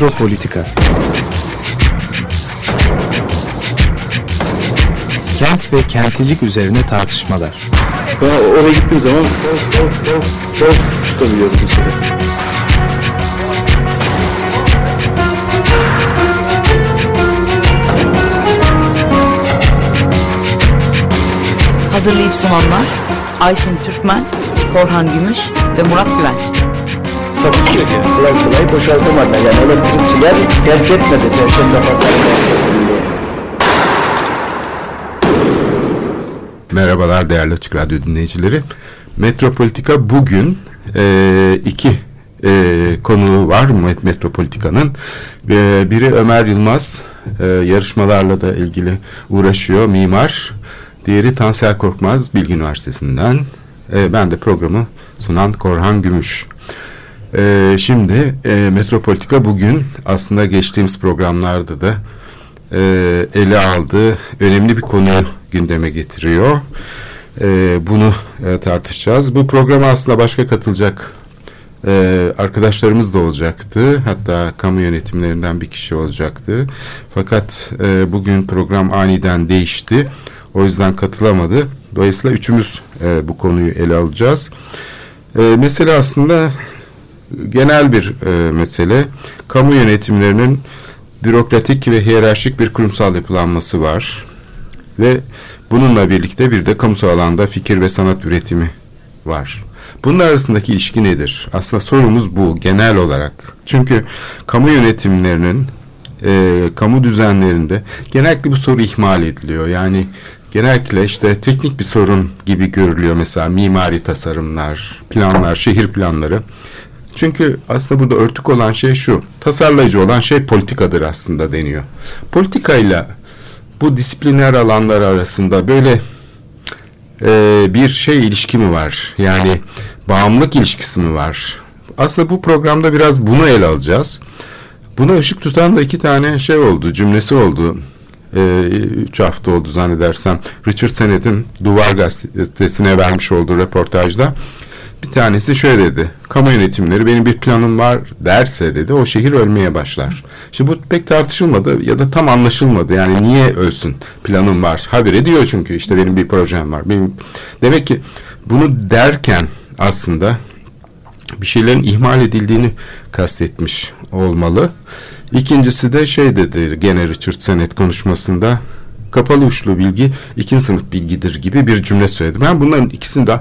Metropolitika Kent ve kentlilik üzerine tartışmalar. Ben oraya gittiğim zaman of of of of tutabiliyorum mesela. Hazırlayıp sunanlar Aysin Türkmen, Korhan Gümüş ve Murat Güvenç. Takusuyor yani. Kolay kolay boşaltamadı. Yani elektrikçiler terk etmedi Perşembe Pazarı. Merhabalar değerli Açık Radyo dinleyicileri. Metropolitika bugün e, iki e, konu var Met- Metropolitika'nın. E, biri Ömer Yılmaz e, yarışmalarla da ilgili uğraşıyor mimar. Diğeri Tansel Korkmaz Bilgi Üniversitesi'nden. E, ben de programı sunan Korhan Gümüş. E, şimdi e, Metropolitika bugün aslında geçtiğimiz programlarda da e, ele aldığı önemli bir konu gündeme getiriyor. E, bunu e, tartışacağız. Bu programa aslında başka katılacak e, arkadaşlarımız da olacaktı. Hatta kamu yönetimlerinden bir kişi olacaktı. Fakat e, bugün program aniden değişti. O yüzden katılamadı. Dolayısıyla üçümüz e, bu konuyu ele alacağız. E, mesele aslında genel bir e, mesele. Kamu yönetimlerinin bürokratik ve hiyerarşik bir kurumsal yapılanması var. Ve bununla birlikte bir de kamusal alanda fikir ve sanat üretimi var. Bunun arasındaki ilişki nedir? Aslında sorumuz bu genel olarak. Çünkü kamu yönetimlerinin e, kamu düzenlerinde genellikle bu soru ihmal ediliyor. Yani genellikle işte teknik bir sorun gibi görülüyor mesela mimari tasarımlar, planlar, şehir planları. Çünkü aslında burada örtük olan şey şu. Tasarlayıcı olan şey politikadır aslında deniyor. Politikayla bu disipliner alanlar arasında böyle e, bir şey ilişki mi var? Yani bağımlılık ilişkisi mi var? Aslında bu programda biraz bunu ele alacağız. Buna ışık tutan da iki tane şey oldu, cümlesi oldu. E, üç hafta oldu zannedersem. Richard Sennett'in Duvar Gazetesi'ne vermiş olduğu röportajda. Bir tanesi şöyle dedi. Kamu yönetimleri benim bir planım var derse dedi o şehir ölmeye başlar. Şimdi bu pek tartışılmadı ya da tam anlaşılmadı. Yani niye ölsün planım var. Haber ediyor çünkü işte benim bir projem var. Benim... Demek ki bunu derken aslında bir şeylerin ihmal edildiğini kastetmiş olmalı. İkincisi de şey dedi gene Richard Sennett konuşmasında kapalı uçlu bilgi ikinci sınıf bilgidir gibi bir cümle söyledi. Ben bunların ikisini de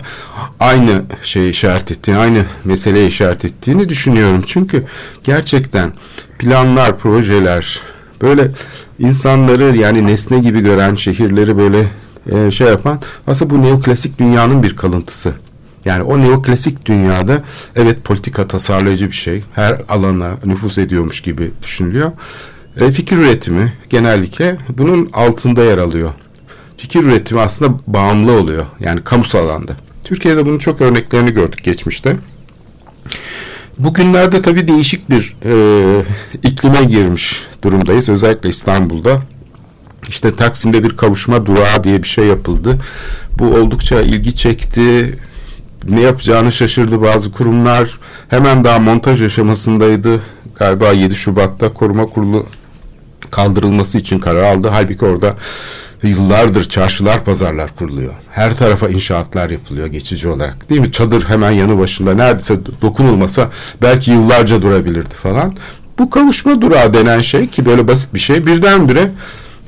aynı şeyi işaret ettiğini, aynı meseleye işaret ettiğini düşünüyorum. Çünkü gerçekten planlar, projeler böyle insanları yani nesne gibi gören şehirleri böyle e, şey yapan aslında bu neoklasik dünyanın bir kalıntısı. Yani o neoklasik dünyada evet politika tasarlayıcı bir şey. Her alana nüfus ediyormuş gibi düşünülüyor. E, fikir üretimi genellikle bunun altında yer alıyor. Fikir üretimi aslında bağımlı oluyor. Yani kamusal alanda. Türkiye'de bunun çok örneklerini gördük geçmişte. Bugünlerde tabii değişik bir e, iklime girmiş durumdayız. Özellikle İstanbul'da. İşte Taksim'de bir kavuşma durağı diye bir şey yapıldı. Bu oldukça ilgi çekti. Ne yapacağını şaşırdı bazı kurumlar. Hemen daha montaj aşamasındaydı. Galiba 7 Şubat'ta koruma kurulu kaldırılması için karar aldı. Halbuki orada yıllardır çarşılar, pazarlar kuruluyor. Her tarafa inşaatlar yapılıyor geçici olarak. Değil mi? Çadır hemen yanı başında neredeyse dokunulmasa belki yıllarca durabilirdi falan. Bu kavuşma durağı denen şey ki böyle basit bir şey birdenbire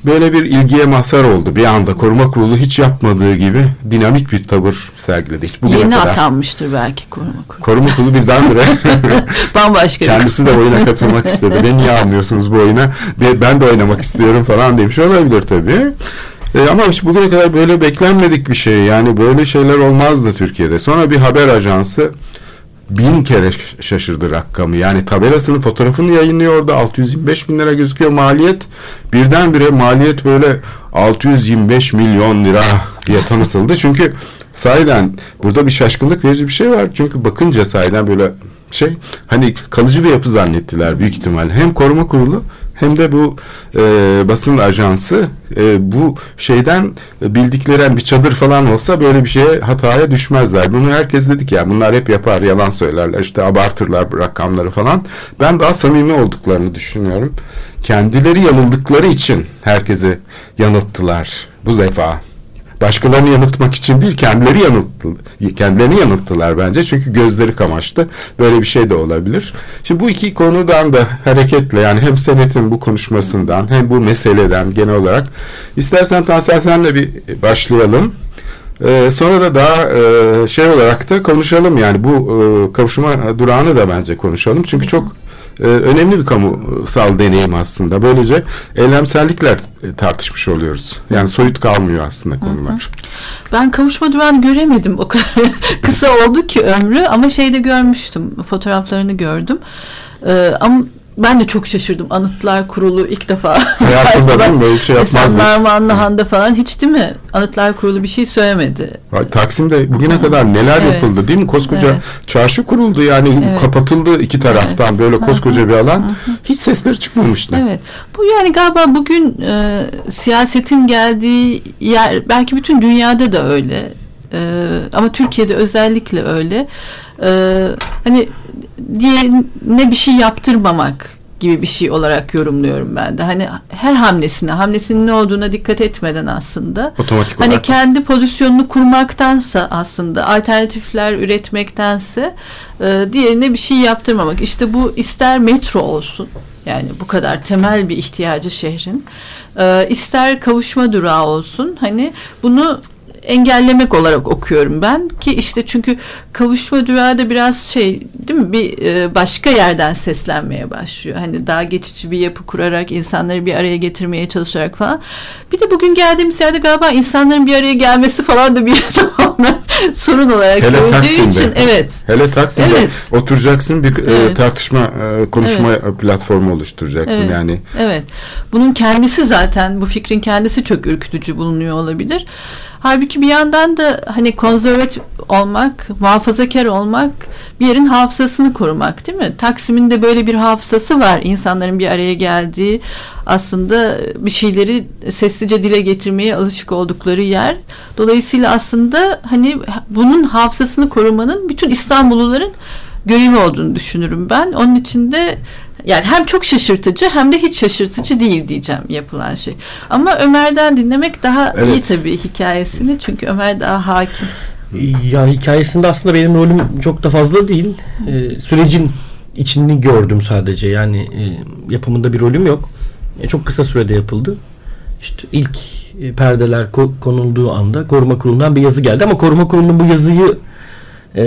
böyle bir ilgiye mazhar oldu. Bir anda koruma kurulu hiç yapmadığı gibi dinamik bir tavır sergiledi. Hiç bugüne Yeni kadar. atanmıştır belki koruma kurulu. Koruma kurulu birdenbire Bambaşka Kendisi de oyuna katılmak istedi. Beni niye almıyorsunuz bu oyuna? Ben- Ben de oynamak istiyorum falan demiş olabilir tabii. E, ama hiç bugüne kadar böyle beklenmedik bir şey. Yani böyle şeyler olmazdı Türkiye'de. Sonra bir haber ajansı bin kere şaşırdı rakamı. Yani tabelasının fotoğrafını yayınlıyor orada 625 bin lira gözüküyor maliyet. Birdenbire maliyet böyle 625 milyon lira diye tanıtıldı. Çünkü sahiden burada bir şaşkınlık verici bir şey var. Çünkü bakınca sahiden böyle şey hani kalıcı bir yapı zannettiler büyük ihtimalle. Hem koruma kurulu hem de bu e, basın ajansı e, bu şeyden bildikleri bir çadır falan olsa böyle bir şeye hataya düşmezler. Bunu herkes dedik ya bunlar hep yapar yalan söylerler işte abartırlar rakamları falan. Ben daha samimi olduklarını düşünüyorum. Kendileri yanıldıkları için herkesi yanılttılar bu defa başkalarını yanıltmak için değil kendileri yanılttı, kendilerini yanılttılar bence çünkü gözleri kamaştı. Böyle bir şey de olabilir. Şimdi bu iki konudan da hareketle yani hem senetin bu konuşmasından hem bu meseleden genel olarak istersen Tansel senle bir başlayalım. Ee, sonra da daha e, şey olarak da konuşalım yani bu e, kavuşma durağını da bence konuşalım. Çünkü çok e, önemli bir kamusal deneyim aslında. Böylece eylemsellikler tartışmış oluyoruz. Yani soyut kalmıyor aslında konular. Ben kavuşma durağını göremedim. O kadar kısa oldu ki ömrü ama şeyde görmüştüm. Fotoğraflarını gördüm. Ee, ama ben de çok şaşırdım. Anıtlar Kurulu ilk defa. Hayatında değil mi? Böyle bir şey yapmazdı. Narmanlı Han'da falan hiç değil mi? Anıtlar Kurulu bir şey söylemedi. Taksim'de bugüne kadar neler evet. yapıldı değil mi? Koskoca evet. çarşı kuruldu yani evet. kapatıldı iki taraftan evet. böyle koskoca bir alan. Hiç sesleri çıkmamıştı. Evet. Bu yani galiba bugün e, siyasetin geldiği yer belki bütün dünyada da öyle. E, ama Türkiye'de özellikle öyle. E, hani diye ne bir şey yaptırmamak gibi bir şey olarak yorumluyorum ben de. Hani her hamlesine, hamlesinin ne olduğuna dikkat etmeden aslında. Otomatik hani kendi pozisyonunu kurmaktansa aslında alternatifler üretmektense e, diğerine bir şey yaptırmamak. İşte bu ister metro olsun. Yani bu kadar temel bir ihtiyacı şehrin. E, ister kavuşma durağı olsun. Hani bunu engellemek olarak okuyorum ben ki işte çünkü kavuşma durağı da biraz şey değil mi bir e, başka yerden seslenmeye başlıyor. Hani daha geçici bir yapı kurarak insanları bir araya getirmeye çalışarak falan. Bir de bugün geldiğimiz yerde galiba insanların bir araya gelmesi falan da bir tamamen sorun olarak Hele gördüğü Taksim'de. için evet. Hele Taksim'de evet. oturacaksın bir e, evet. e, tartışma e, konuşma evet. platformu oluşturacaksın evet. yani. Evet. Bunun kendisi zaten bu fikrin kendisi çok ürkütücü bulunuyor olabilir. Halbuki bir yandan da hani konservatif olmak, muhafazakar olmak bir yerin hafızasını korumak değil mi? Taksim'in de böyle bir hafızası var. İnsanların bir araya geldiği aslında bir şeyleri sessizce dile getirmeye alışık oldukları yer. Dolayısıyla aslında hani bunun hafızasını korumanın bütün İstanbulluların görevi olduğunu düşünürüm ben. Onun için de yani hem çok şaşırtıcı hem de hiç şaşırtıcı değil diyeceğim yapılan şey. Ama Ömer'den dinlemek daha evet. iyi tabii hikayesini çünkü Ömer daha hakim. Ya hikayesinde aslında benim rolüm çok da fazla değil. Ee, sürecin içini gördüm sadece. Yani e, yapımında bir rolüm yok. E, çok kısa sürede yapıldı. İşte ilk e, perdeler ko- konulduğu anda koruma kurulundan bir yazı geldi ama koruma kurulunun bu yazıyı e,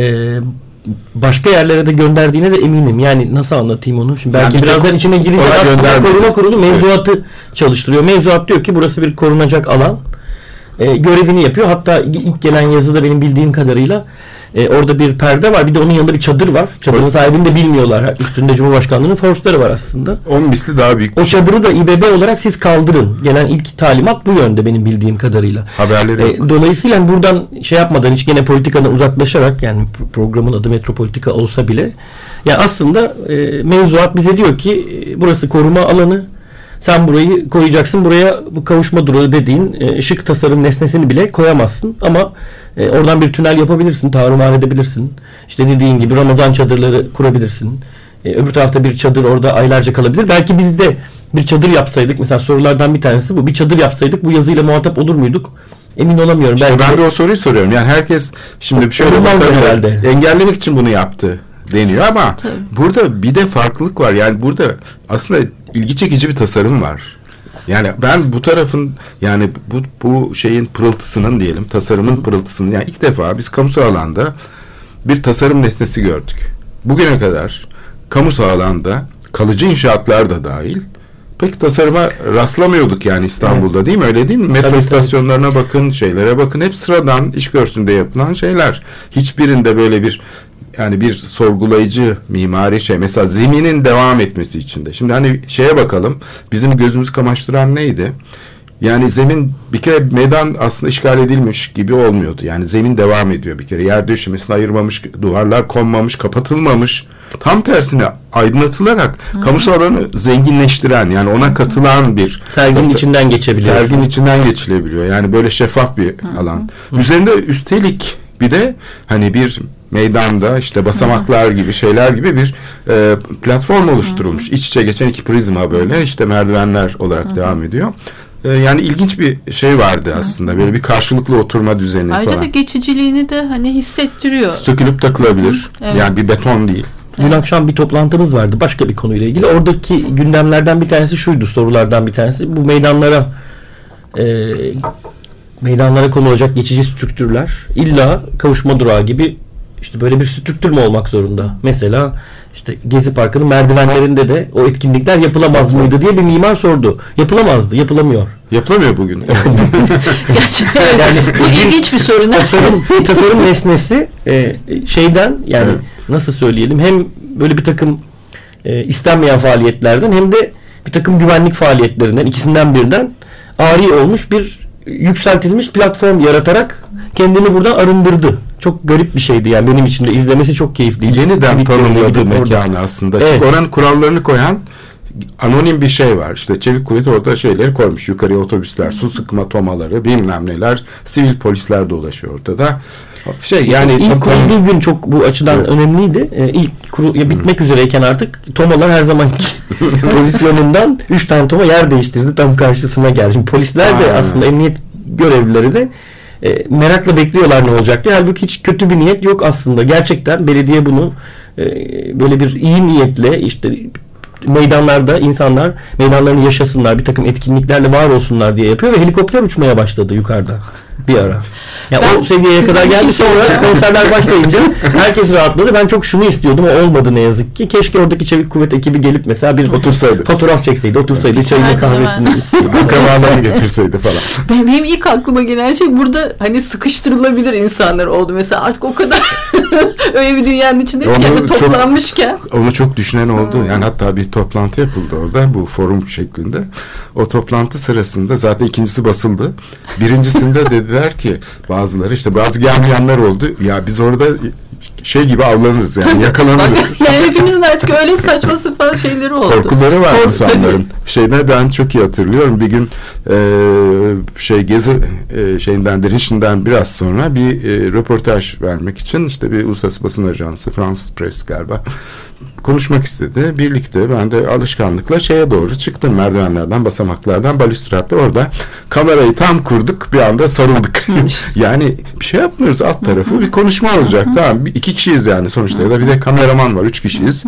başka yerlere de gönderdiğine de eminim. Yani nasıl anlatayım onu? Şimdi belki yani birazdan içine girince aslında koruma kurulu mevzuatı evet. çalıştırıyor. Mevzuat diyor ki burası bir korunacak alan. E, görevini yapıyor. Hatta ilk gelen yazıda benim bildiğim kadarıyla e, orada bir perde var. Bir de onun yanında bir çadır var. Çadırın sahibini de bilmiyorlar. Üstünde Cumhurbaşkanlığı'nın forsları var aslında. Onun misli daha büyük. O çadırı da İBB olarak siz kaldırın. Gelen ilk talimat bu yönde benim bildiğim kadarıyla. Haberleri e, Dolayısıyla buradan şey yapmadan hiç gene politikadan uzaklaşarak yani programın adı metropolitika olsa bile yani aslında e, mevzuat bize diyor ki e, burası koruma alanı sen burayı koyacaksın. Buraya bu kavuşma durağı dediğin e, ışık tasarım nesnesini bile koyamazsın. Ama e, oradan bir tünel yapabilirsin. Tarumar edebilirsin. İşte dediğin gibi Ramazan çadırları kurabilirsin. E, öbür tarafta bir çadır orada aylarca kalabilir. Belki biz de bir çadır yapsaydık. Mesela sorulardan bir tanesi bu. Bir çadır yapsaydık bu yazıyla muhatap olur muyduk? Emin olamıyorum. İşte Belki ben de o soruyu soruyorum. Yani herkes şimdi bir şöyle herhalde. engellemek için bunu yaptı deniyor ama Tabii. burada bir de farklılık var. Yani burada aslında ilgi çekici bir tasarım var. Yani ben bu tarafın yani bu bu şeyin pırıltısının diyelim tasarımın pırıltısının yani ilk defa biz kamusal alanda bir tasarım nesnesi gördük. Bugüne kadar kamusal alanda kalıcı inşaatlar da dahil pek tasarıma rastlamıyorduk yani İstanbul'da evet. değil mi? Öyle değil mi? Metro tabii, istasyonlarına tabii. bakın, şeylere bakın. Hep sıradan iş görsünde yapılan şeyler. Hiçbirinde böyle bir yani bir sorgulayıcı mimari şey mesela zeminin devam etmesi için de. Şimdi hani şeye bakalım bizim gözümüz kamaştıran neydi? Yani zemin bir kere meydan aslında işgal edilmiş gibi olmuyordu. Yani zemin devam ediyor bir kere. Yer döşemesini ayırmamış, duvarlar konmamış, kapatılmamış. Tam tersine aydınlatılarak kamusal alanı zenginleştiren yani ona katılan bir Serginin Tasa- içinden geçebiliyor. Serginin içinden geçilebiliyor. Yani böyle şeffaf bir alan. Üzerinde üstelik bir de hani bir meydanda işte basamaklar gibi şeyler gibi bir e, platform oluşturulmuş. İç içe geçen iki prizma böyle işte merdivenler olarak devam ediyor. E, yani ilginç bir şey vardı aslında. Böyle bir karşılıklı oturma düzeni Ayrıca da falan. geçiciliğini de hani hissettiriyor. Sökülüp takılabilir. Evet. Yani bir beton değil. Dün akşam bir toplantımız vardı başka bir konuyla ilgili. Oradaki gündemlerden bir tanesi şuydu sorulardan bir tanesi. Bu meydanlara e, meydanlara konulacak geçici strüktürler illa kavuşma durağı gibi işte böyle bir strüktür mü olmak zorunda? Mesela işte Gezi Parkı'nın merdivenlerinde de o etkinlikler yapılamaz mıydı diye bir mimar sordu. Yapılamazdı, yapılamıyor. Yapılamıyor bugün. Gerçekten Yani bu ilginç bir sorun. tasarım, tasarım nesnesi e, şeyden yani Evet. nasıl söyleyelim hem böyle bir takım e, istenmeyen faaliyetlerden hem de bir takım güvenlik faaliyetlerinden ikisinden birden ari olmuş bir yükseltilmiş platform yaratarak kendini buradan arındırdı. Çok garip bir şeydi yani benim için de izlemesi çok keyifliydi. Yeniden tanımladı mekanı aslında. Evet. Çünkü oranın kurallarını koyan anonim bir şey var. İşte Çevik Kuvvet orada şeyleri koymuş. Yukarıya otobüsler, su sıkma tomaları, bilmem neler. Sivil polisler dolaşıyor ortada. Şey yani ilk kurulduğu gün çok bu açıdan Evet. önemliydi. Ee, ilk kuru, ya bitmek üzereyken artık tomalar her zamanki pozisyonundan 3 tane toma yer değiştirdi tam karşısına geldi. Şimdi polisler de Aynen. aslında emniyet görevlileri de e, merakla bekliyorlar ne olacak diye. Halbuki hiç kötü bir niyet yok aslında. Gerçekten belediye bunu e, böyle bir iyi niyetle işte meydanlarda insanlar meydanlarını yaşasınlar bir takım etkinliklerle var olsunlar diye yapıyor ve helikopter uçmaya başladı yukarıda bir ara. Ya Ben o seviyeye kadar şey geldi sonra konserler başlayınca herkes rahatladı. Ben çok şunu istiyordum o olmadı ne yazık ki. Keşke oradaki çevik kuvvet ekibi gelip mesela bir Otursaydı. fotoğraf çekseydi, otursaydı, çayını Aynen, kahvesini içseydi. akrabalarını getirseydi falan. Benim, benim ilk aklıma gelen şey burada hani sıkıştırılabilir insanlar oldu mesela artık o kadar öyle bir dünyanın içinde Onu kendi çok- toplanmışken Onu çok düşünen oldu. Hmm. Yani hatta bir toplantı yapıldı orada bu forum şeklinde. O toplantı sırasında zaten ikincisi basıldı. Birincisinde dediler ki bazıları işte bazı gelmeyenler oldu. Ya biz orada şey gibi avlanırız yani yakalanırız. yani hepimizin artık öyle saçma sapan şeyleri oldu. Korkuları var Kork- insanların. Şeyde ben çok iyi hatırlıyorum. Bir gün e, şey gezi e, şeyinden direnişinden biraz sonra bir e, röportaj vermek için işte bir uluslararası basın ajansı Fransız Press galiba konuşmak istedi. Birlikte ben de alışkanlıkla şeye doğru çıktım merdivenlerden, basamaklardan, balüstratta orada kamerayı tam kurduk bir anda sarıldık. yani bir şey yapmıyoruz alt tarafı bir konuşma olacak. tamam bir- iki kişiyiz yani sonuçta ya da bir de kameraman var üç kişiyiz.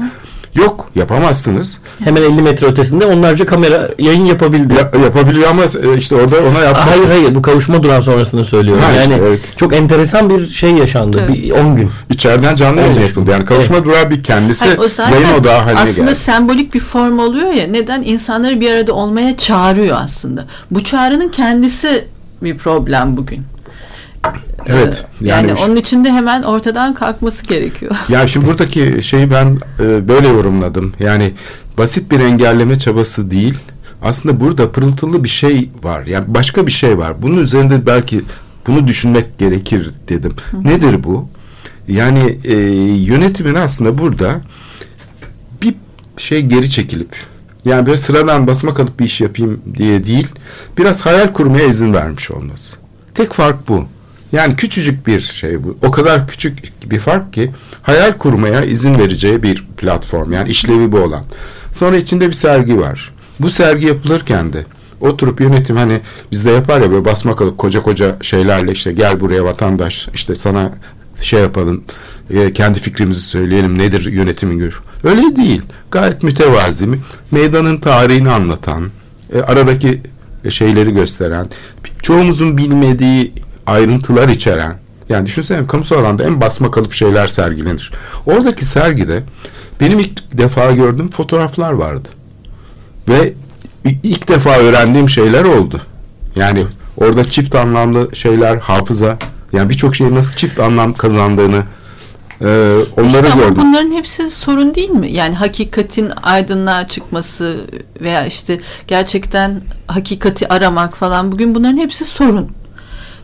Yok yapamazsınız. Hemen 50 metre ötesinde onlarca kamera yayın yapabildi. Ya- yapabiliyor ama e, işte orada ona yaptı. Aa, Hayır hayır bu kavuşma durağı sonrasını söylüyorum. Ha, işte, yani evet. çok enteresan bir şey yaşandı. Evet. Bir 10 gün. İçeriden canlı yayın Evet. yapıldı. Yani kavuşma durağı bir kendisi Hayır, o zaten yayın odağı haline aslında geldi. sembolik bir form oluyor ya neden insanları bir arada olmaya çağırıyor aslında. Bu çağrının kendisi bir problem bugün. Evet. Ee, Yani, Yani, onun için de hemen ortadan kalkması gerekiyor. ya şimdi buradaki şeyi ben e, böyle yorumladım. Yani basit bir engelleme çabası değil. Aslında burada pırıltılı bir şey var. Yani başka bir şey var. Bunun üzerinde belki bunu düşünmek gerekir dedim. Nedir bu? Yani e, yönetimin aslında burada bir şey geri çekilip yani böyle sıradan basma kalıp bir iş yapayım diye değil biraz hayal kurmaya izin vermiş olması. Tek fark bu. Yani küçücük bir şey bu. O kadar küçük bir fark ki hayal kurmaya izin vereceği bir platform. Yani işlevi bu olan. Sonra içinde bir sergi var. Bu sergi yapılırken de oturup yönetim hani bizde yapar ya böyle basma kalıp koca koca şeylerle işte gel buraya vatandaş işte sana şey yapalım e, kendi fikrimizi söyleyelim nedir yönetimin görüşü. Öyle değil. Gayet mütevazi. Meydanın tarihini anlatan, e, aradaki şeyleri gösteren, çoğumuzun bilmediği ayrıntılar içeren. Yani düşünsene kamusal alanda en basma kalıp şeyler sergilenir. Oradaki sergide benim ilk defa gördüğüm fotoğraflar vardı. Ve ilk defa öğrendiğim şeyler oldu. Yani orada çift anlamlı şeyler, hafıza, yani birçok şeyin nasıl çift anlam kazandığını E, onları İşte ama gördüm. bunların hepsi sorun değil mi? Yani hakikatin aydınlığa çıkması veya işte gerçekten hakikati aramak falan bugün bunların hepsi sorun.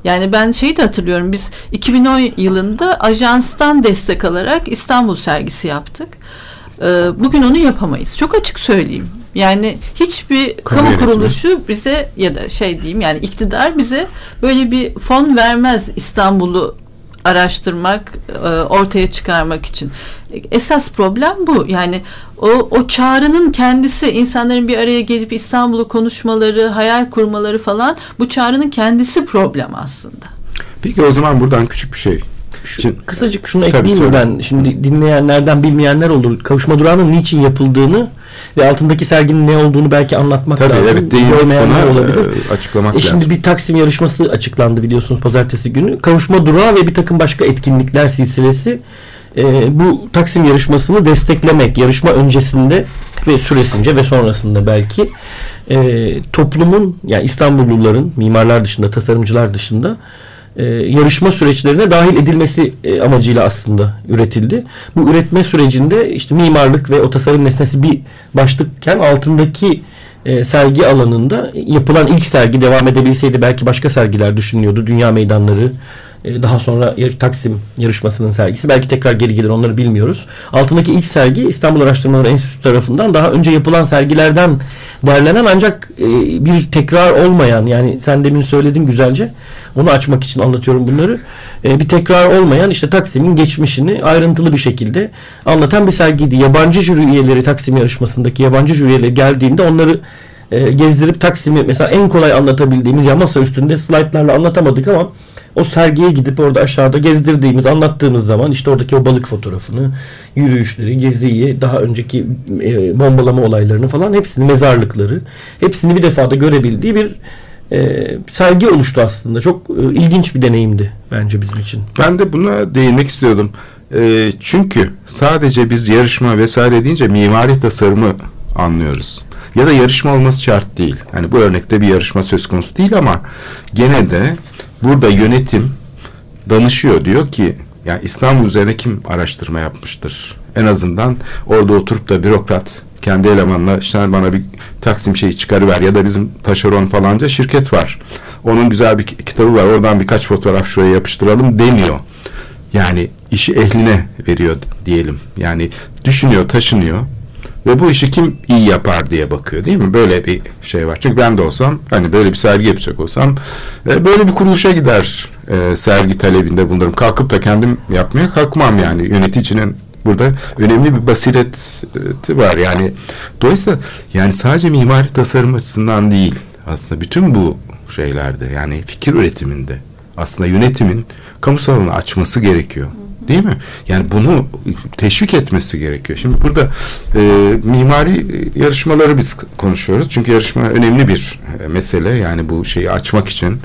Yani ben şeyi de hatırlıyorum biz 2010 yılında ajanstan destek alarak İstanbul sergisi yaptık. Ee, bugün onu yapamayız. Çok açık söyleyeyim. Yani hiçbir kamu yönetimi. kuruluşu bize ya da şey diyeyim yani iktidar bize böyle bir fon vermez İstanbul'u araştırmak, e, ortaya çıkarmak için. Esas problem bu. Yani o, o çağrının kendisi insanların bir araya gelip İstanbul'u konuşmaları, hayal kurmaları falan bu çağrının kendisi problem aslında. Peki o zaman buradan küçük bir şey. Şimdi, Kısacık şunu ekleyeyim mi ben? Şimdi dinleyenlerden bilmeyenler olur. Kavuşma durağının niçin yapıldığını ve altındaki serginin ne olduğunu belki anlatmak tabii lazım. evet Görmeyenler olabilir. e, açıklamak E şimdi lazım. bir Taksim yarışması açıklandı biliyorsunuz pazartesi günü. Kavuşma durağı ve bir takım başka etkinlikler silsilesi e, bu Taksim yarışmasını desteklemek yarışma öncesinde ve süresince ve sonrasında belki e, toplumun yani İstanbulluların mimarlar dışında tasarımcılar dışında e, yarışma süreçlerine dahil edilmesi e, amacıyla aslında üretildi. Bu üretme sürecinde işte mimarlık ve o nesnesi bir başlıkken altındaki e, sergi alanında yapılan ilk sergi devam edebilseydi belki başka sergiler düşünülüyordu. Dünya meydanları daha sonra Taksim yarışmasının sergisi belki tekrar geri gelir onları bilmiyoruz. Altındaki ilk sergi İstanbul Araştırmaları Enstitüsü tarafından daha önce yapılan sergilerden derlenen ancak bir tekrar olmayan yani sen demin söyledin güzelce onu açmak için anlatıyorum bunları. E, bir tekrar olmayan işte Taksim'in geçmişini ayrıntılı bir şekilde anlatan bir sergiydi. Yabancı jüri üyeleri Taksim yarışmasındaki yabancı jüri üyeleri geldiğinde onları e, gezdirip Taksim'i mesela en kolay anlatabildiğimiz ya masa üstünde slaytlarla anlatamadık ama o sergiye gidip orada aşağıda gezdirdiğimiz, anlattığımız zaman işte oradaki o balık fotoğrafını, yürüyüşleri, geziyi, daha önceki e, bombalama olaylarını falan hepsini, mezarlıkları, hepsini bir defada görebildiği bir e, sergi oluştu aslında. Çok e, ilginç bir deneyimdi bence bizim için. Ben de buna değinmek istiyordum. Ee, çünkü sadece biz yarışma vesaire deyince mimari tasarımı anlıyoruz. Ya da yarışma olması şart değil. Yani bu örnekte bir yarışma söz konusu değil ama gene de burada yönetim danışıyor diyor ki yani İstanbul üzerine kim araştırma yapmıştır? En azından orada oturup da bürokrat kendi elemanla işte bana bir Taksim şeyi çıkarıver ya da bizim taşeron falanca şirket var. Onun güzel bir ki- kitabı var. Oradan birkaç fotoğraf şuraya yapıştıralım demiyor. Yani işi ehline veriyor diyelim. Yani düşünüyor, taşınıyor ve bu işi kim iyi yapar diye bakıyor değil mi? Böyle bir şey var. Çünkü ben de olsam hani böyle bir sergi yapacak olsam e, böyle bir kuruluşa gider e, sergi talebinde bulunurum. Kalkıp da kendim yapmaya kalkmam yani. Yöneticinin burada önemli bir basireti var. Yani dolayısıyla yani sadece mimari tasarım açısından değil aslında bütün bu şeylerde yani fikir üretiminde aslında yönetimin kamusal alanı açması gerekiyor. Değil mi? Yani bunu teşvik etmesi gerekiyor. Şimdi burada e, mimari yarışmaları biz konuşuyoruz. Çünkü yarışma önemli bir e, mesele. Yani bu şeyi açmak için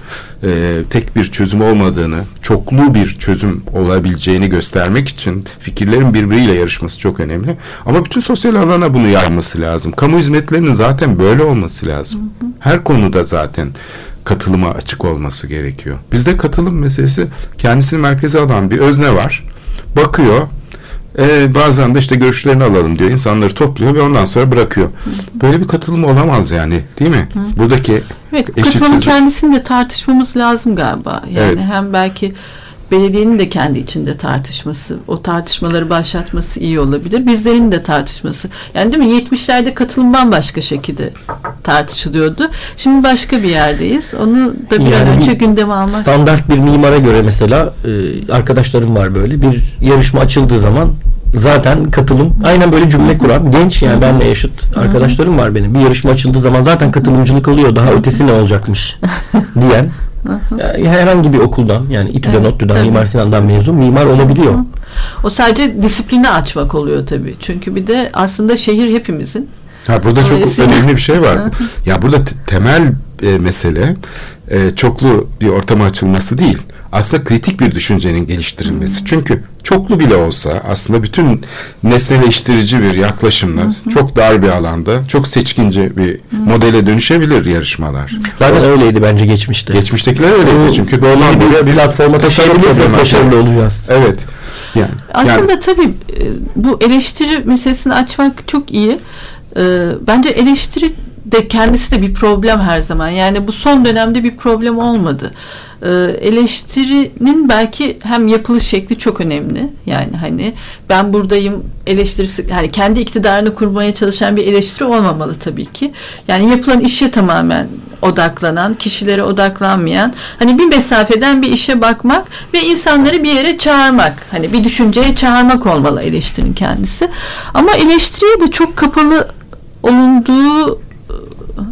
e, tek bir çözüm olmadığını, çoklu bir çözüm olabileceğini göstermek için fikirlerin birbiriyle yarışması çok önemli. Ama bütün sosyal alana bunu yayması lazım. Kamu hizmetlerinin zaten böyle olması lazım. Her konuda zaten katılıma açık olması gerekiyor. Bizde katılım meselesi kendisini merkeze alan bir özne var. Bakıyor. E, bazen de işte görüşlerini alalım diyor. İnsanları topluyor ve ondan sonra bırakıyor. Böyle bir katılım olamaz yani. Değil mi? Buradaki Evet, katılımın eşitsizlik. kendisini de tartışmamız lazım galiba. Yani Evet. hem belki belediyenin de kendi içinde tartışması, o tartışmaları başlatması iyi olabilir. Bizlerin de tartışması. Yani değil mi? 70'lerde katılım bambaşka şekilde tartışılıyordu. Şimdi başka bir yerdeyiz. Onu da bir an Yani önce bir gündeme almak. Standart bir mimara göre mesela e, arkadaşlarım var böyle bir yarışma açıldığı zaman zaten katılım aynen böyle cümle kuran genç yani benle yaşıt arkadaşlarım var benim. Bir yarışma açıldığı zaman zaten katılımcılık oluyor. Daha ötesi ne olacakmış diyen ya herhangi bir okuldan yani İTÜ'den, Evet, ODTÜ'den, tabii. Mimar Sinan'dan mezun mimar olabiliyor. O sadece disiplini açmak oluyor tabii. Çünkü bir de aslında şehir hepimizin. Ha burada çok önemli bir şey var. ya burada te- temel e, mesele e, çoklu bir ortama açılması değil. Aslında kritik bir düşüncenin geliştirilmesi. Çünkü çoklu bile olsa aslında bütün nesneleştirici bir yaklaşımla çok dar bir alanda çok seçkince bir modele dönüşebilir yarışmalar. Zaten öyleydi bence geçmişte. Geçmiştekiler öyleydi çünkü böyle doğrudan bir bir platforma taşıyabilirsek başarılı olacağız. Evet. Yani, Aslında yani, tabii e, bu eleştiri meselesini açmak çok iyi. E, Bence eleştiri de kendisi de bir problem her zaman. Yani bu son dönemde bir problem olmadı. E, Eleştirinin belki hem yapılış şekli çok önemli. Yani hani ben buradayım eleştirisi hani kendi iktidarını kurmaya çalışan bir eleştiri olmamalı tabii ki. Yani yapılan işe tamamen odaklanan, kişilere odaklanmayan, hani bir mesafeden bir işe bakmak ve insanları bir yere çağırmak, hani bir düşünceye çağırmak olmalı eleştirinin kendisi. Ama eleştiriye de çok kapalı olunduğu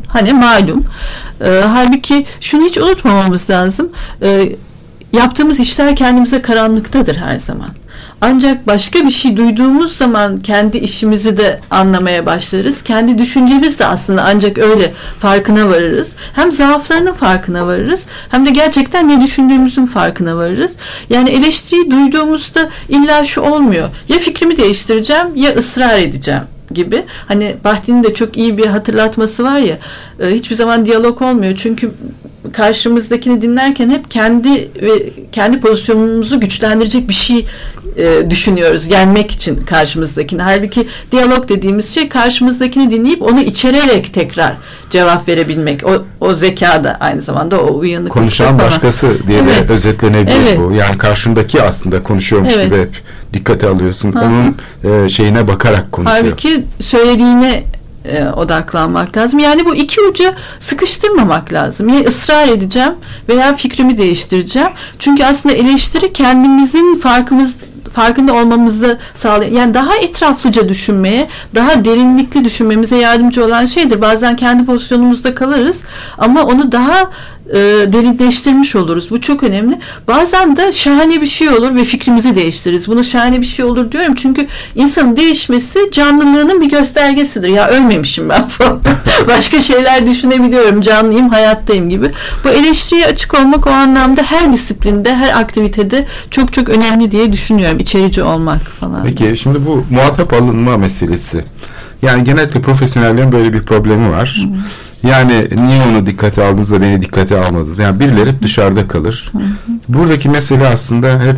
hani malum. E, halbuki şunu hiç unutmamamız lazım. E, yaptığımız işler kendimize karanlıktadır her zaman. Ancak başka bir şey duyduğumuz zaman kendi işimizi de anlamaya başlarız. Kendi düşüncemiz de aslında ancak öyle farkına varırız. Hem zaaflarının farkına varırız hem de gerçekten ne düşündüğümüzün farkına varırız. Yani eleştiriyi duyduğumuzda illa şu olmuyor. Ya fikrimi değiştireceğim ya ısrar edeceğim gibi. Hani Bahti'nin de çok iyi bir hatırlatması var ya e, hiçbir zaman diyalog olmuyor. Çünkü karşımızdakini dinlerken hep kendi ve kendi pozisyonumuzu güçlendirecek bir şey e, düşünüyoruz gelmek için karşımızdakini. Halbuki diyalog dediğimiz şey karşımızdakini dinleyip onu içererek tekrar cevap verebilmek. O, o zeka da aynı zamanda o uyanıklık. Konuşan falan. başkası diye Evet. de özetlenebilir Evet. bu. Yani karşındaki aslında konuşuyormuş Evet. gibi hep dikkate alıyorsun. Hı hı. Onun e, şeyine bakarak konuşuyor. Halbuki söylediğine e, odaklanmak lazım. Yani bu iki uca sıkıştırmamak lazım. Ya ısrar edeceğim veya fikrimi değiştireceğim. Çünkü aslında eleştiri kendimizin farkımız farkında olmamızı sağlıyor. Yani daha etraflıca düşünmeye, daha derinlikli düşünmemize yardımcı olan şeydir. Bazen kendi pozisyonumuzda kalırız ama onu daha e, derinleştirmiş oluruz. Bu çok önemli. Bazen de şahane bir şey olur ve fikrimizi değiştiririz. Bunu şahane bir şey olur diyorum çünkü insanın değişmesi canlılığının bir göstergesidir. Ya ölmemişim ben falan. Başka şeyler düşünebiliyorum. Canlıyım, hayattayım gibi. Bu eleştiriye açık olmak o anlamda her disiplinde, her aktivitede çok çok önemli diye düşünüyorum. İçerici olmak falan. Peki şimdi bu muhatap alınma meselesi. Yani genellikle profesyonellerin böyle bir problemi var. Yani niye onu dikkate aldınız da beni dikkate almadınız? Yani birileri hep dışarıda kalır. Buradaki mesele aslında hep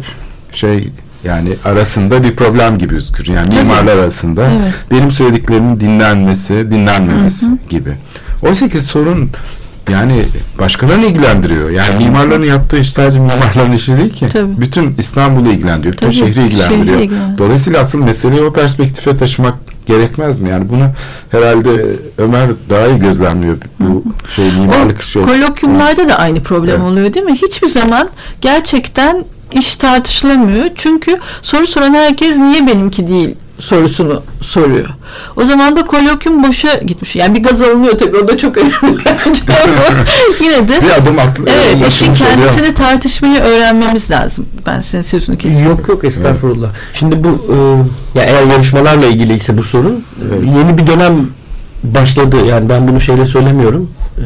şey yani arasında bir problem gibi gözükür. Yani mimarlar arasında Evet. benim söylediklerimin dinlenmesi, dinlenmemesi gibi. Oysa ki sorun yani başkalarını ilgilendiriyor. Yani mimarların yaptığı iş sadece mimarların işi değil ki. Tabii. Bütün İstanbul'u ilgilendiriyor. Bütün Tabii, şehri ilgilendiriyor. şehri ilgilendiriyor. Dolayısıyla asıl meseleyi o perspektife taşımak gerekmez mi? Yani bunu herhalde Ömer daha iyi gözlemliyor bu şey mimarlık şey. Kolokyumlarda da aynı problem Evet. oluyor değil mi? Hiçbir zaman gerçekten iş tartışılamıyor. Çünkü soru soran herkes niye benimki değil sorusunu soruyor. O zaman da kolokyum boşa gitmiş. Yani bir gaz alınıyor tabii o da çok önemli yine de Bir adım at, evet işin anlaşılmış oluyor. kendisini tartışmayı öğrenmemiz lazım. Ben senin sözünü kestim. Yok yok estağfurullah. Şimdi bu e, ya eğer yarışmalarla ilgili ise bu sorun e, yeni bir dönem başladı. Yani ben bunu şeyle söylemiyorum. E,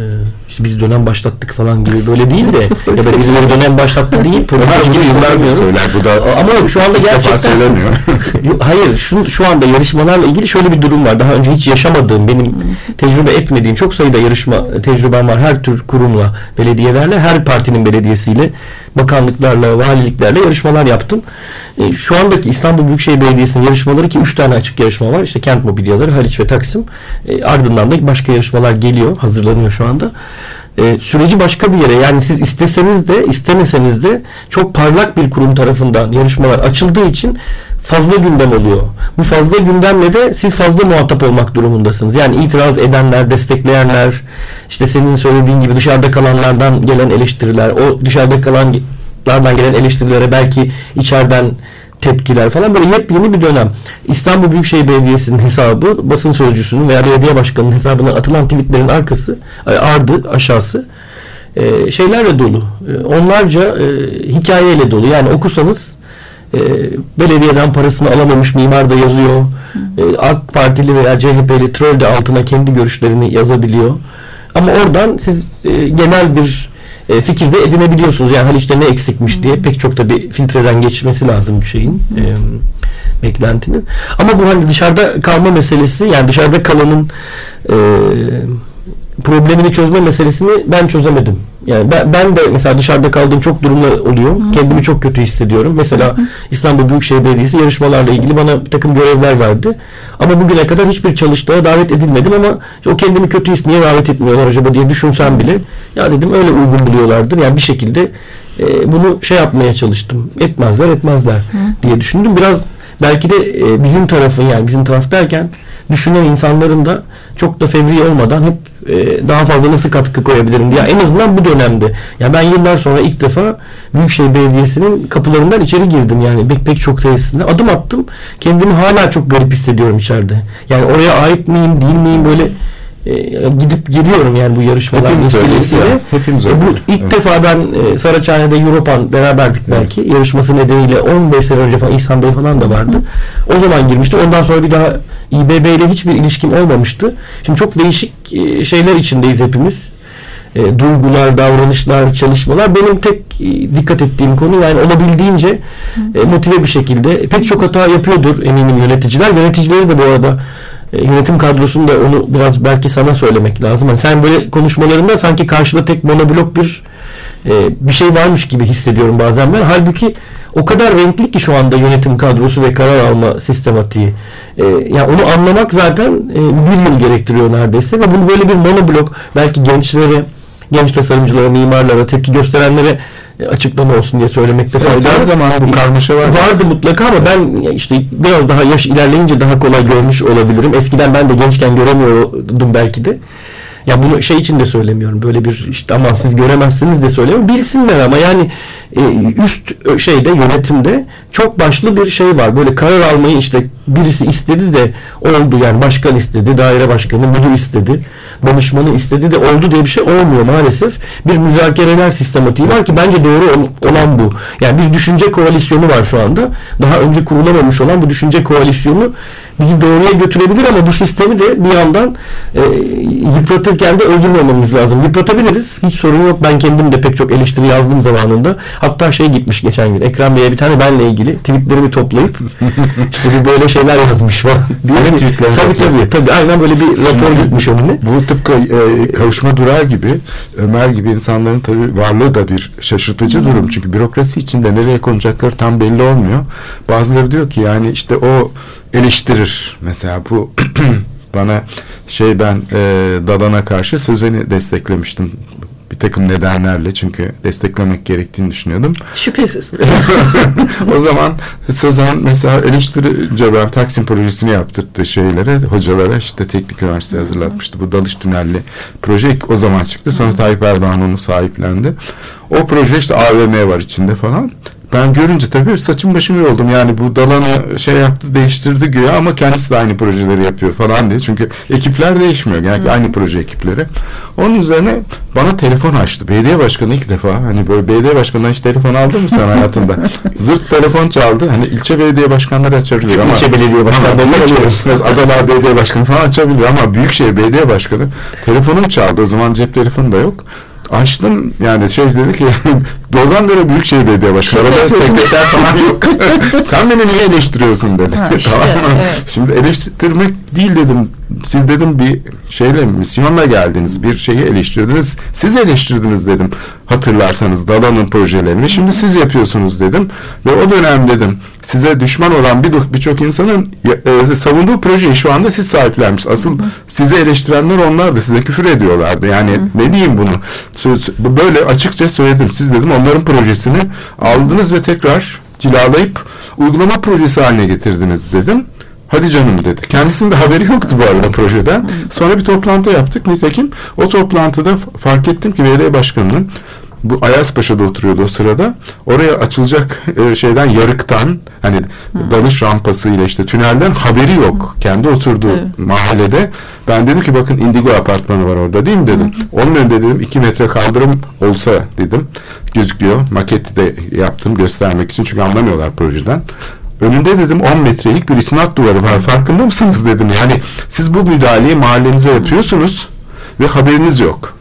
işte biz dönem başlattık falan gibi böyle değil de ya da birileri dönem başlattı değil. Bunu gibi söylemiyorum. söyler. Bu da Ama şu anda gerçekten söylemiyor. Hayır şu, şu anda yarışmalarla ilgili şöyle bir durum var. Daha önce hiç yaşamadığım, benim tecrübe etmediğim çok sayıda yarışma tecrübem var. Her tür kurumla, belediyelerle, her partinin belediyesiyle, bakanlıklarla, valiliklerle yarışmalar yaptım. E, şu andaki İstanbul Büyükşehir Belediyesi'nin yarışmaları ki 3 tane açık yarışma var. İşte kent mobilyaları, Haliç ve Taksim. E, ardından da başka yarışmalar geliyor, hazırlanıyor şu anda. E, süreci başka bir yere yani siz isteseniz de istemeseniz de çok parlak bir kurum tarafından yarışmalar açıldığı için fazla gündem oluyor. Bu fazla gündemle de siz fazla muhatap olmak durumundasınız. Yani itiraz edenler, destekleyenler, işte senin söylediğin gibi dışarıda kalanlardan gelen eleştiriler, o dışarıda kalanlardan gelen eleştirilere belki içeriden tepkiler falan böyle yepyeni bir dönem. İstanbul Büyükşehir Belediyesi'nin hesabı, basın sözcüsünün veya belediye başkanının hesabından atılan tweetlerin arkası, ardı, aşağısı e, şeylerle dolu. E, onlarca e, hikayeyle dolu. Yani okusanız e, belediyeden parasını alamamış mimar da yazıyor. E, AK Partili veya CHP'li troll de altına kendi görüşlerini yazabiliyor. Ama oradan siz e, genel bir e, fikir de edinebiliyorsunuz. Yani Haliç'te ne eksikmiş diye pek çok da bir filtreden geçmesi lazım bir şeyin e, beklentinin. Ama bu hani dışarıda kalma meselesi yani dışarıda kalanın e, problemini çözme meselesini ben çözemedim. Yani ben, ben de mesela dışarıda kaldığım çok durumda oluyor. Kendimi çok kötü hissediyorum. Mesela İstanbul Büyükşehir Belediyesi yarışmalarla ilgili bana bir takım görevler verdi. Ama bugüne kadar hiçbir çalıştaya davet edilmedim ama o kendimi kötü his niye davet etmiyorlar acaba diye düşünsem bile ya dedim öyle uygun buluyorlardır. Yani bir şekilde e, bunu şey yapmaya çalıştım. Etmezler etmezler diye düşündüm. Biraz belki de e, bizim tarafın yani bizim taraf derken düşünen insanların da çok da fevri olmadan hep e, daha fazla nasıl katkı koyabilirim diye en azından bu dönemde. Ya ben yıllar sonra ilk defa Büyükşehir Belediyesi'nin kapılarından içeri girdim yani pek pek çok tesisinde adım attım. Kendimi hala çok garip hissediyorum içeride. Yani oraya ait miyim değil miyim böyle e, gidip geliyorum yani bu yarışmalar Hepimiz vesilesiyle. hepimiz E, öyleyiz. bu ilk Evet. defa ben e, Saraçhane'de Europan beraberdik belki. Yarışması nedeniyle 15 sene önce falan İhsan Bey falan da vardı. O zaman girmiştim. Ondan sonra bir daha İBB ile hiçbir ilişkim olmamıştı. Şimdi çok değişik e, şeyler içindeyiz hepimiz. E, duygular, davranışlar, çalışmalar. Benim tek e, dikkat ettiğim konu yani olabildiğince e, motive bir şekilde. Pek çok hata yapıyordur eminim yöneticiler. Yöneticileri de bu arada e, yönetim kadrosunda onu biraz belki sana söylemek lazım. Hani sen böyle konuşmalarında sanki karşıda tek monoblok bir e, bir şey varmış gibi hissediyorum bazen ben. Halbuki o kadar renkli ki şu anda yönetim kadrosu ve karar alma sistematiği. E, yani onu anlamak zaten e, bir yıl gerektiriyor neredeyse ve bunu böyle bir monoblok belki gençlere, genç tasarımcılara, mimarlara, tepki gösterenlere açıklama olsun diye söylemekte fayda her var. zaman bu karmaşa var. Vardı mutlaka ama ben işte biraz daha yaş ilerleyince daha kolay görmüş olabilirim. Eskiden ben de gençken göremiyordum belki de. Ya bunu şey için de söylemiyorum. Böyle bir işte aman siz göremezsiniz de söylemiyorum. Bilsinler ama yani e, üst şeyde yönetimde çok başlı bir şey var. Böyle karar almayı işte birisi istedi de oldu yani başkan istedi, daire başkanı, müdür istedi, danışmanı istedi de oldu diye bir şey olmuyor maalesef. Bir müzakereler sistematiği var ki bence doğru ol- olan bu. Yani bir düşünce koalisyonu var şu anda. Daha önce kurulamamış olan bu düşünce koalisyonu bizi doğruya götürebilir ama bu sistemi de bir yandan e, yıpratırken de öldürmememiz lazım. Yıpratabiliriz. Hiç sorun yok. Ben kendim de pek çok eleştiri yazdım zamanında. Hatta şey gitmiş geçen gün. Ekrem Bey'e bir tane benle ilgili tweetlerimi toplayıp işte bir böyle şeyler yazmış falan. Senin tweetlerini Tabii tabii. Tabii aynen böyle bir rapor gitmiş önüne. Bu tıpkı e, kavuşma durağı gibi Ömer gibi insanların tabii varlığı da bir şaşırtıcı durum. Çünkü bürokrasi içinde nereye konacakları tam belli olmuyor. Bazıları diyor ki yani işte o eleştirir. Mesela bu bana şey ben e, Dadan'a karşı sözeni desteklemiştim. Bir takım nedenlerle çünkü desteklemek gerektiğini düşünüyordum. Şüphesiz. o zaman Sözen mesela eleştirince ben Taksim projesini yaptırttı şeylere, hocalara işte teknik üniversite hazırlatmıştı. Bu dalış tünelli proje o zaman çıktı. Sonra Tayyip Erdoğan onu sahiplendi. O proje işte AVM var içinde falan. Ben görünce tabii saçım başım yoruldum. Yani bu dalanı şey yaptı değiştirdi güya ama kendisi de aynı projeleri yapıyor falan diye. Çünkü ekipler değişmiyor. Yani aynı proje ekipleri. Onun üzerine bana telefon açtı. Belediye başkanı ilk defa hani böyle belediye başkanından hiç telefon aldın mı sen hayatında? Zırt telefon çaldı. Hani ilçe belediye başkanları açabilir ama İlçe belediye başkanları büyükşehir- Mesela Adana Belediye Başkanı falan açabilir ama Büyükşehir Belediye Başkanı telefonum çaldı. O zaman cep telefonu da yok. Açtım yani şey dedi ki doğrudan böyle Büyükşehir Belediye Başkanı. Arada sekreter falan yok. Sen beni niye eleştiriyorsun dedi. Ha, işte, tamam mı? evet. Şimdi eleştirmek değil dedim. Siz dedim bir şeyle misyonla geldiniz. Bir şeyi eleştirdiniz. Siz eleştirdiniz dedim. Hatırlarsanız Dalan'ın projelerini. Şimdi siz yapıyorsunuz dedim. Ve o dönem dedim size düşman olan bir birçok insanın e, savunduğu projeyi şu anda siz sahiplenmiş. Asıl sizi eleştirenler onlardı. Size küfür ediyorlardı. Yani ne diyeyim bunu? Söz, böyle açıkça söyledim. Siz dedim onların projesini aldınız ve tekrar cilalayıp uygulama projesi haline getirdiniz dedim. Hadi canım dedi. Kendisinin de haberi yoktu bu arada projeden. Sonra bir toplantı yaptık. Nitekim o toplantıda fark ettim ki belediye başkanının bu Ayazpaşa'da oturuyordu o sırada. Oraya açılacak e, şeyden yarıktan hani dalış rampası ile işte tünelden haberi yok. Kendi oturduğu Evet. mahallede. Ben dedim ki bakın Indigo apartmanı var orada değil mi dedim. Onun önünde dedim 2 metre kaldırım olsa dedim. Gözüküyor. Maketi de yaptım göstermek için çünkü anlamıyorlar projeden. Önünde dedim 10 metrelik bir isnat duvarı var. Farkında mısınız dedim. Yani siz bu müdahaleyi mahallenize yapıyorsunuz ve haberiniz yok.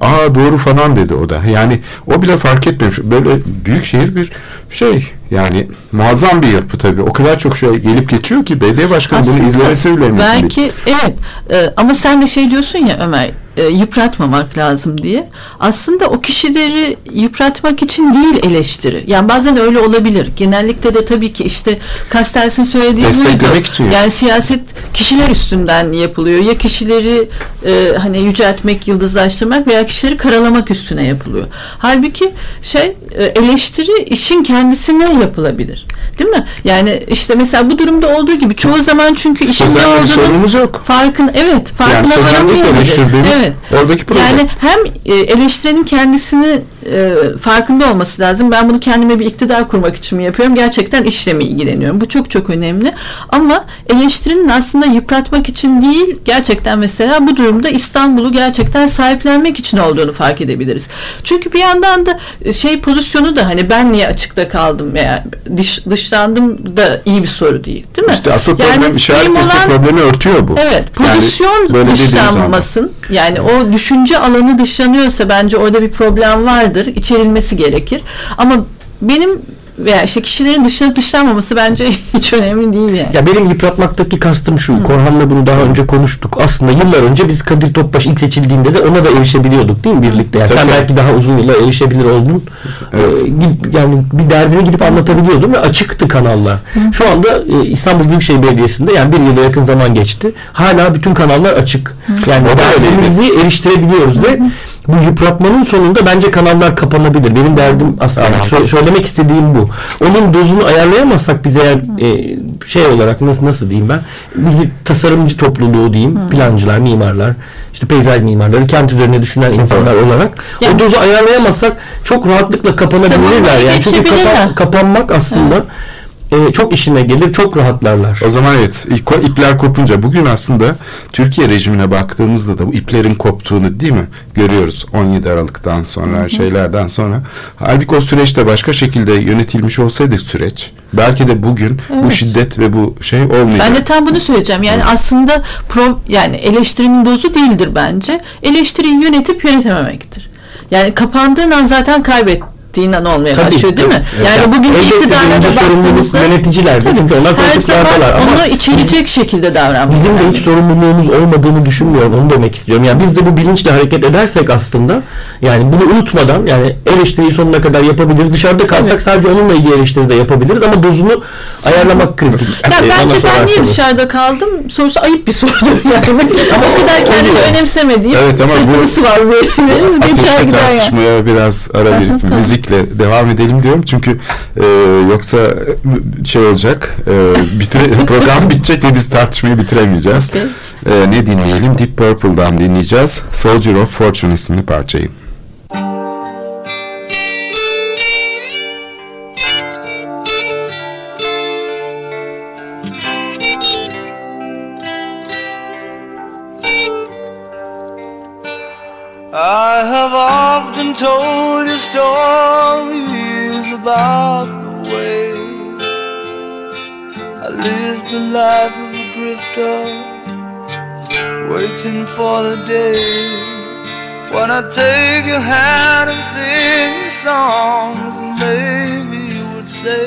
Aa doğru falan dedi o da. Yani o bile fark etmemiş. Böyle büyük şehir bir şey yani muazzam bir yapı tabii. O kadar çok şey gelip geçiyor ki belediye başkanı bunu Aslında izlemesi bile mümkün değil. Belki evet e, ama sen de şey diyorsun ya Ömer e, yıpratmamak lazım diye. Aslında o kişileri yıpratmak için değil eleştiri. Yani bazen öyle olabilir. Genellikle de tabii ki işte Kastels'in söylediği buydu. için. Yani siyaset kişiler üstünden yapılıyor. Ya kişileri e, hani yüceltmek, yıldızlaştırmak veya kişileri karalamak üstüne yapılıyor. Halbuki şey e, eleştiri işin kendisine yapılabilir. Değil mi? Yani işte mesela bu durumda olduğu gibi çoğu zaman çünkü işin ne Sözel olduğunu yok. farkın evet Yani farkına sözellik varamıyor bile. Evet. oradaki problem. Yani hem e, eleştirenin kendisini e, farkında olması lazım. Ben bunu kendime bir iktidar kurmak için mi yapıyorum? Gerçekten işle mi ilgileniyorum? Bu çok çok önemli. Ama eleştirinin aslında yıpratmak için değil, gerçekten mesela bu durumda İstanbul'u gerçekten sahiplenmek için olduğunu fark edebiliriz. Çünkü bir yandan da e, şey pozisyonu da hani ben niye açıkta kaldım veya dış, dışlandım da iyi bir soru değil. Değil mi? İşte asıl Yani problem işaret olan- problemi örtüyor bu. Evet, Yani pozisyon zaman. dışlanmasın. Yani o düşünce alanı dışlanıyorsa bence orada bir problem vardır. İçerilmesi gerekir. Ama benim veya işte kişilerin dışlanıp dışlanmaması bence hiç önemli değil yani. Ya benim yıpratmaktaki kastım şu. Korhan'la bunu daha önce konuştuk. Aslında yıllar önce biz Kadir Topbaş ilk seçildiğinde de ona da erişebiliyorduk değil mi birlikte? Yani Tabii, sen belki daha uzun yıllar erişebilir oldun. Ee, gidip- yani bir derdini gidip anlatabiliyordun ve açıktı kanallar. Şu anda e, İstanbul Büyükşehir Belediyesi'nde yani bir yıla yakın zaman geçti. Hala bütün kanallar açık. Yani O da derdimizi eriştirebiliyoruz ve bu yıpratmanın sonunda bence kanallar kapanabilir. Benim derdim aslında sö- söylemek istediğim bu. Onun dozunu ayarlayamazsak biz eğer e, şey olarak nasıl nasıl diyeyim ben? Bizi tasarımcı topluluğu diyeyim plancılar, mimarlar, işte peyzaj mimarları, kent üzerine düşünen insanlar olarak Yani- o dozu ayarlayamazsak çok rahatlıkla kapanabilirler. Yani çünkü kapa- kapanmak aslında e, çok işine gelir, çok rahatlarlar. O zaman evet ip- ipler kopunca bugün aslında Türkiye rejimine baktığımızda da bu iplerin koptuğunu değil mi görüyoruz 17 Aralık'tan sonra şeylerden sonra. Halbuki o süreçte başka şekilde yönetilmiş olsaydı süreç belki de bugün bu şiddet ve bu şey olmayacak. Ben de tam bunu söyleyeceğim. Yani aslında pro, yani eleştirinin dozu değildir bence. Eleştiriyi yönetip yönetememektir. Yani kapandığın an zaten kaybettiğin an olmaya Tabii, başlıyor değil mi? tabii. Yani bugün Elbette iktidarlara birinci sorumluluk baktığımızda yöneticilerde çünkü onlar her ama onu içerecek şekilde davranmak. Bizim de hiç sorumluluğumuz olmadığını düşünmüyorum. Onu demek istiyorum. Yani biz de bu bilinçle hareket edersek aslında yani bunu unutmadan yani eleştiriyi sonuna kadar yapabiliriz. Dışarıda kalsak sadece onunla ilgili eleştiri de yapabiliriz ama dozunu ayarlamak kritik. Ya bana bence ben niye dışarıda kaldım sorusu ayıp bir sorudur yani. ama o kadar kendini önemsemediğim Evet ama bu- sırtını sıvazlayabiliriz geçer gider yani. tartışmaya biraz ara verip müzikle devam edelim diyorum çünkü e, yoksa şey olacak e, bitire, program bitecek ve biz tartışmayı bitiremeyeceğiz. E, ne dinleyelim? Deep Purple'dan dinleyeceğiz. Soldier of Fortune isimli parçayı. I have often told stories about the way I lived the life of a drifter, waiting for the day when I take your hand and sing songs, and maybe you would say,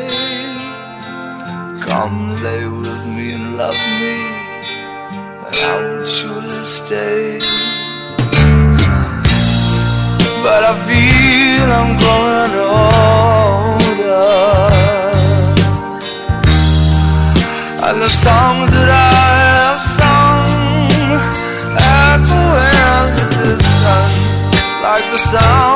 Come lay with me and love me, and I would surely stay. But I feel I'm growing older. And the songs that I have sung echo in the distance like the sound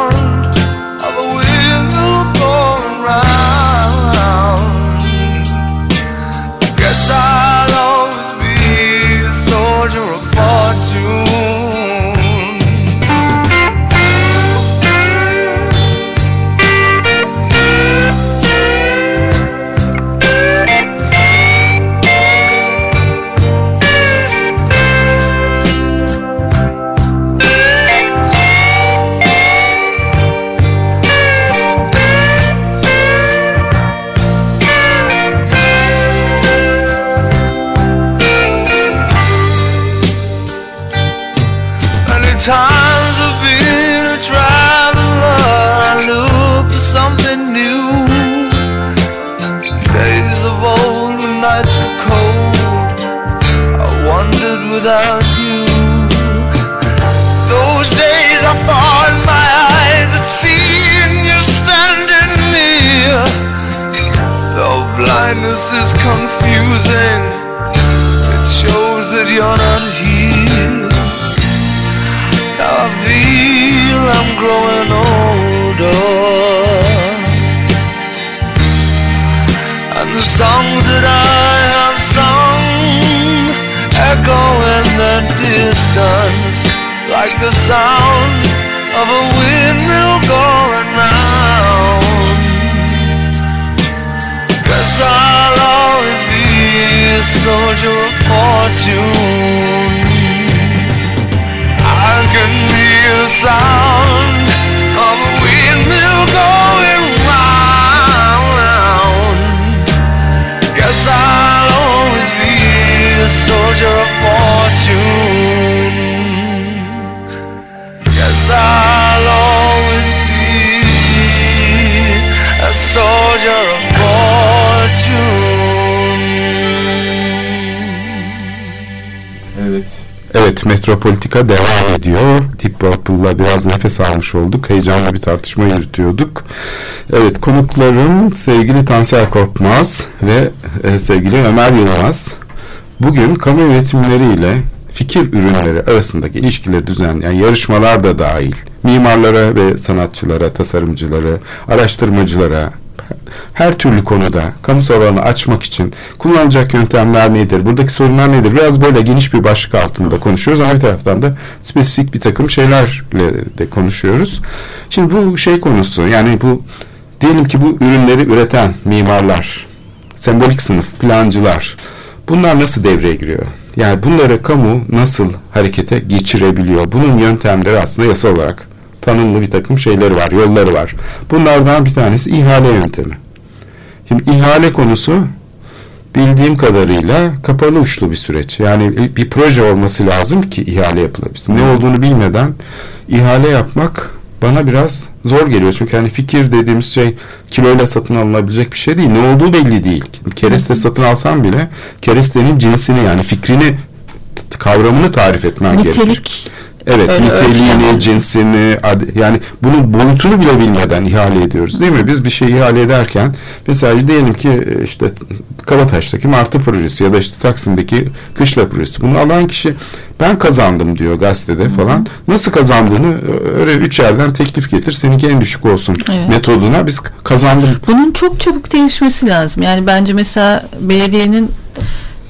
this is confusing. It shows that you're not here. I feel I'm growing older. And the songs that I have sung echo in the distance like the sound of a windmill going a soldier of fortune. I can hear the sound of a windmill going round. Guess I'll always be a soldier of fortune. Guess I'll always be a soldier Evet. Metropolitika devam ediyor. Deep Purple'la biraz nefes almış olduk. Heyecanlı bir tartışma yürütüyorduk. Evet konuklarım sevgili Tansel Korkmaz ve e, sevgili Ömer Yılmaz. Bugün kamu yönetimleriyle fikir ürünleri arasındaki ilişkileri düzenleyen yarışmalar da dahil mimarlara ve sanatçılara, tasarımcılara, araştırmacılara, her türlü konuda kamusal alanı açmak için kullanılacak yöntemler nedir? Buradaki sorunlar nedir? Biraz böyle geniş bir başlık altında konuşuyoruz ama bir taraftan da spesifik bir takım şeylerle de konuşuyoruz. Şimdi bu şey konusu yani bu diyelim ki bu ürünleri üreten mimarlar, sembolik sınıf, plancılar bunlar nasıl devreye giriyor? Yani bunları kamu nasıl harekete geçirebiliyor? Bunun yöntemleri aslında yasal olarak tanımlı bir takım şeyleri var, yolları var. Bunlardan bir tanesi ihale yöntemi. Şimdi ihale konusu bildiğim kadarıyla kapalı uçlu bir süreç. Yani bir proje olması lazım ki ihale yapılabilsin. Ne olduğunu bilmeden ihale yapmak bana biraz zor geliyor. Çünkü hani fikir dediğimiz şey kiloyla satın alınabilecek bir şey değil. Ne olduğu belli değil. Kereste satın alsam bile kerestenin cinsini yani fikrini kavramını tarif etmen Nitelik. gerekir. Evet, Öyle niteliğini, ölçülemez. cinsini, yani bunun boyutunu bile bilmeden ihale ediyoruz değil mi? Biz bir şey ihale ederken mesela diyelim ki e, işte Kabataş'taki Martı projesi ya da işte Taksim'deki Kışla projesi. Bunu alan kişi ben kazandım diyor gazetede falan. Nasıl kazandığını e, öyle üç yerden teklif getir. Seninki en düşük olsun Evet. metoduna biz kazandım. Bunun çok çabuk değişmesi lazım. Yani bence mesela belediyenin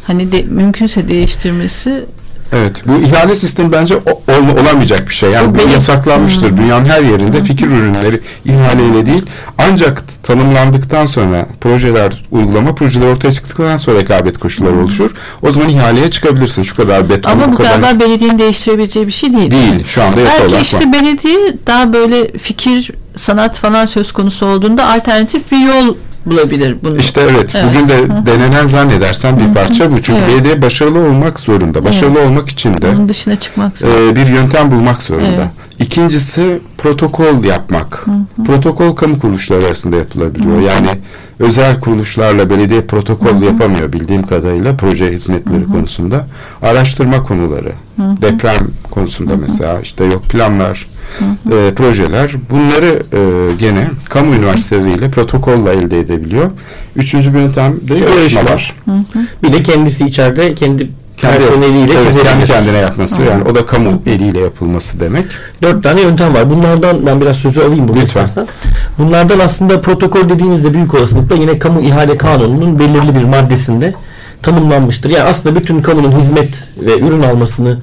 hani de, mümkünse değiştirmesi Evet, bu ihale sistemi bence ol- olamayacak bir şey. Yani Bu yasaklanmıştır. Dünyanın her yerinde fikir ürünleri ihaleyle değil, ancak tanımlandıktan sonra projeler, uygulama projeleri ortaya çıktıktan sonra rekabet koşulları oluşur. O zaman ihaleye çıkabilirsin. Şu kadar beton, ama bu bu kadar galiba belediyenin değiştirebileceği bir şey değil. değil. Şu anda yasal Belki işte var. belediye daha böyle fikir, sanat falan söz konusu olduğunda alternatif bir yol bulabilir bunu. İşte evet, Evet. bugün de denenen zannedersen bir parça bu. Çünkü Evet. belediye başarılı olmak zorunda. Başarılı olmak için de Bunun dışına çıkmak e, bir yöntem bulmak zorunda. Evet. İkincisi protokol yapmak. Protokol kamu kuruluşları arasında yapılabiliyor. Yani özel kuruluşlarla belediye protokol yapamıyor bildiğim kadarıyla proje hizmetleri konusunda. Araştırma konuları, deprem konusunda mesela işte yok planlar, e, projeler bunları e, gene kamu üniversiteleriyle protokolla elde edebiliyor. Üçüncü bir yöntem de yarışmalar. Bir de kendisi içeride kendi Kendi, personeliyle evet, kendi kendine yapması yani o da kamu eliyle yapılması demek. Dört tane yöntem var. Bunlardan ben biraz sözü alayım burada Lütfen. istersen. Bunlardan aslında protokol dediğimizde büyük olasılıkla yine kamu ihale kanununun belirli bir maddesinde tanımlanmıştır. Yani aslında bütün kamunun hizmet ve ürün almasını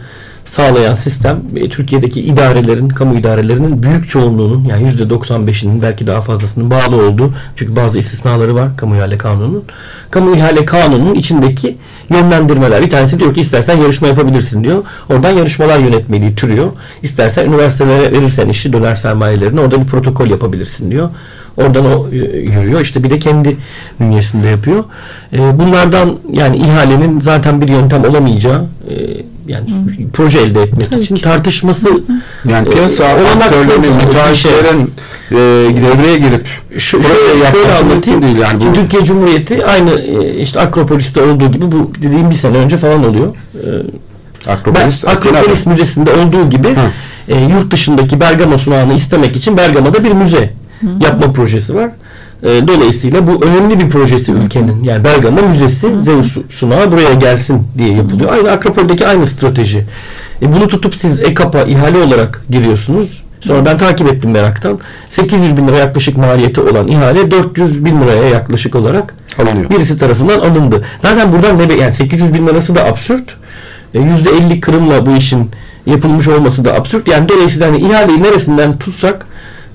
sağlayan sistem e, Türkiye'deki idarelerin, kamu idarelerinin büyük çoğunluğunun yani %95'inin belki daha fazlasının bağlı olduğu çünkü bazı istisnaları var kamu ihale kanununun. Kamu ihale kanununun içindeki yönlendirmeler. Bir tanesi diyor ki istersen yarışma yapabilirsin diyor. Oradan yarışmalar yönetmeliği türüyor. İstersen üniversitelere verirsen işi döner sermayelerine orada bir protokol yapabilirsin diyor. Oradan o e, yürüyor. İşte bir de kendi bünyesinde yapıyor. E, bunlardan yani ihalenin zaten bir yöntem olamayacağı e, yani proje elde etmek için tartışması Yani e, piyasa olanaksız aktörlerinin, bir şey. müteahhitlerin e, devreye girip Şu, proje şöyle, şöyle yapması anlatayım. mümkün değil yani. Bu, Türkiye Cumhuriyeti aynı e, işte Akropolis'te olduğu gibi bu dediğim bir sene önce falan oluyor. E, Akropolis, ben Akropolis Müzesi'nde olduğu gibi Hı. e, yurt dışındaki Bergama sunağını istemek için Bergama'da bir müze yapma projesi var. E, dolayısıyla bu önemli bir projesi ülkenin. Yani Bergama Müzesi Zeus sunağı buraya gelsin diye yapılıyor. Aynı Akropol'deki aynı strateji. E, bunu tutup siz EKAP'a ihale olarak giriyorsunuz. Sonra ben takip ettim meraktan. 800 bin lira yaklaşık maliyeti olan ihale 400 bin liraya yaklaşık olarak Alınıyor. birisi tarafından alındı. Zaten buradan ne be- yani 800 bin lirası da absürt. E, %50 kırımla bu işin yapılmış olması da absürt. Yani dolayısıyla hani ihaleyi neresinden tutsak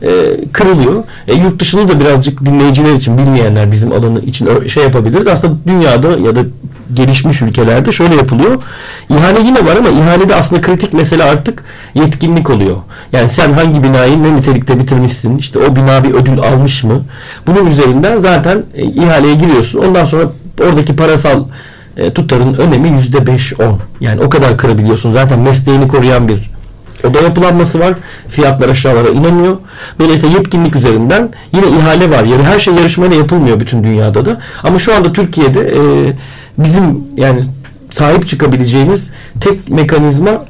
e, kırılıyor. E, yurt dışını da birazcık dinleyiciler için bilmeyenler bizim alanı için şey yapabiliriz. Aslında dünyada ya da gelişmiş ülkelerde şöyle yapılıyor. İhale yine var ama ihalede aslında kritik mesele artık yetkinlik oluyor. Yani sen hangi binayı ne nitelikte bitirmişsin? İşte o bina bir ödül almış mı? Bunun üzerinden zaten e, ihaleye giriyorsun. Ondan sonra oradaki parasal e, tutarın önemi yüzde beş on. Yani o kadar kırabiliyorsun. Zaten mesleğini koruyan bir oda yapılanması var. Fiyatlar aşağılara inemiyor. Dolayısıyla yetkinlik üzerinden yine ihale var. Yani her şey yarışmayla yapılmıyor bütün dünyada da. Ama şu anda Türkiye'de e, bizim yani sahip çıkabileceğimiz tek mekanizma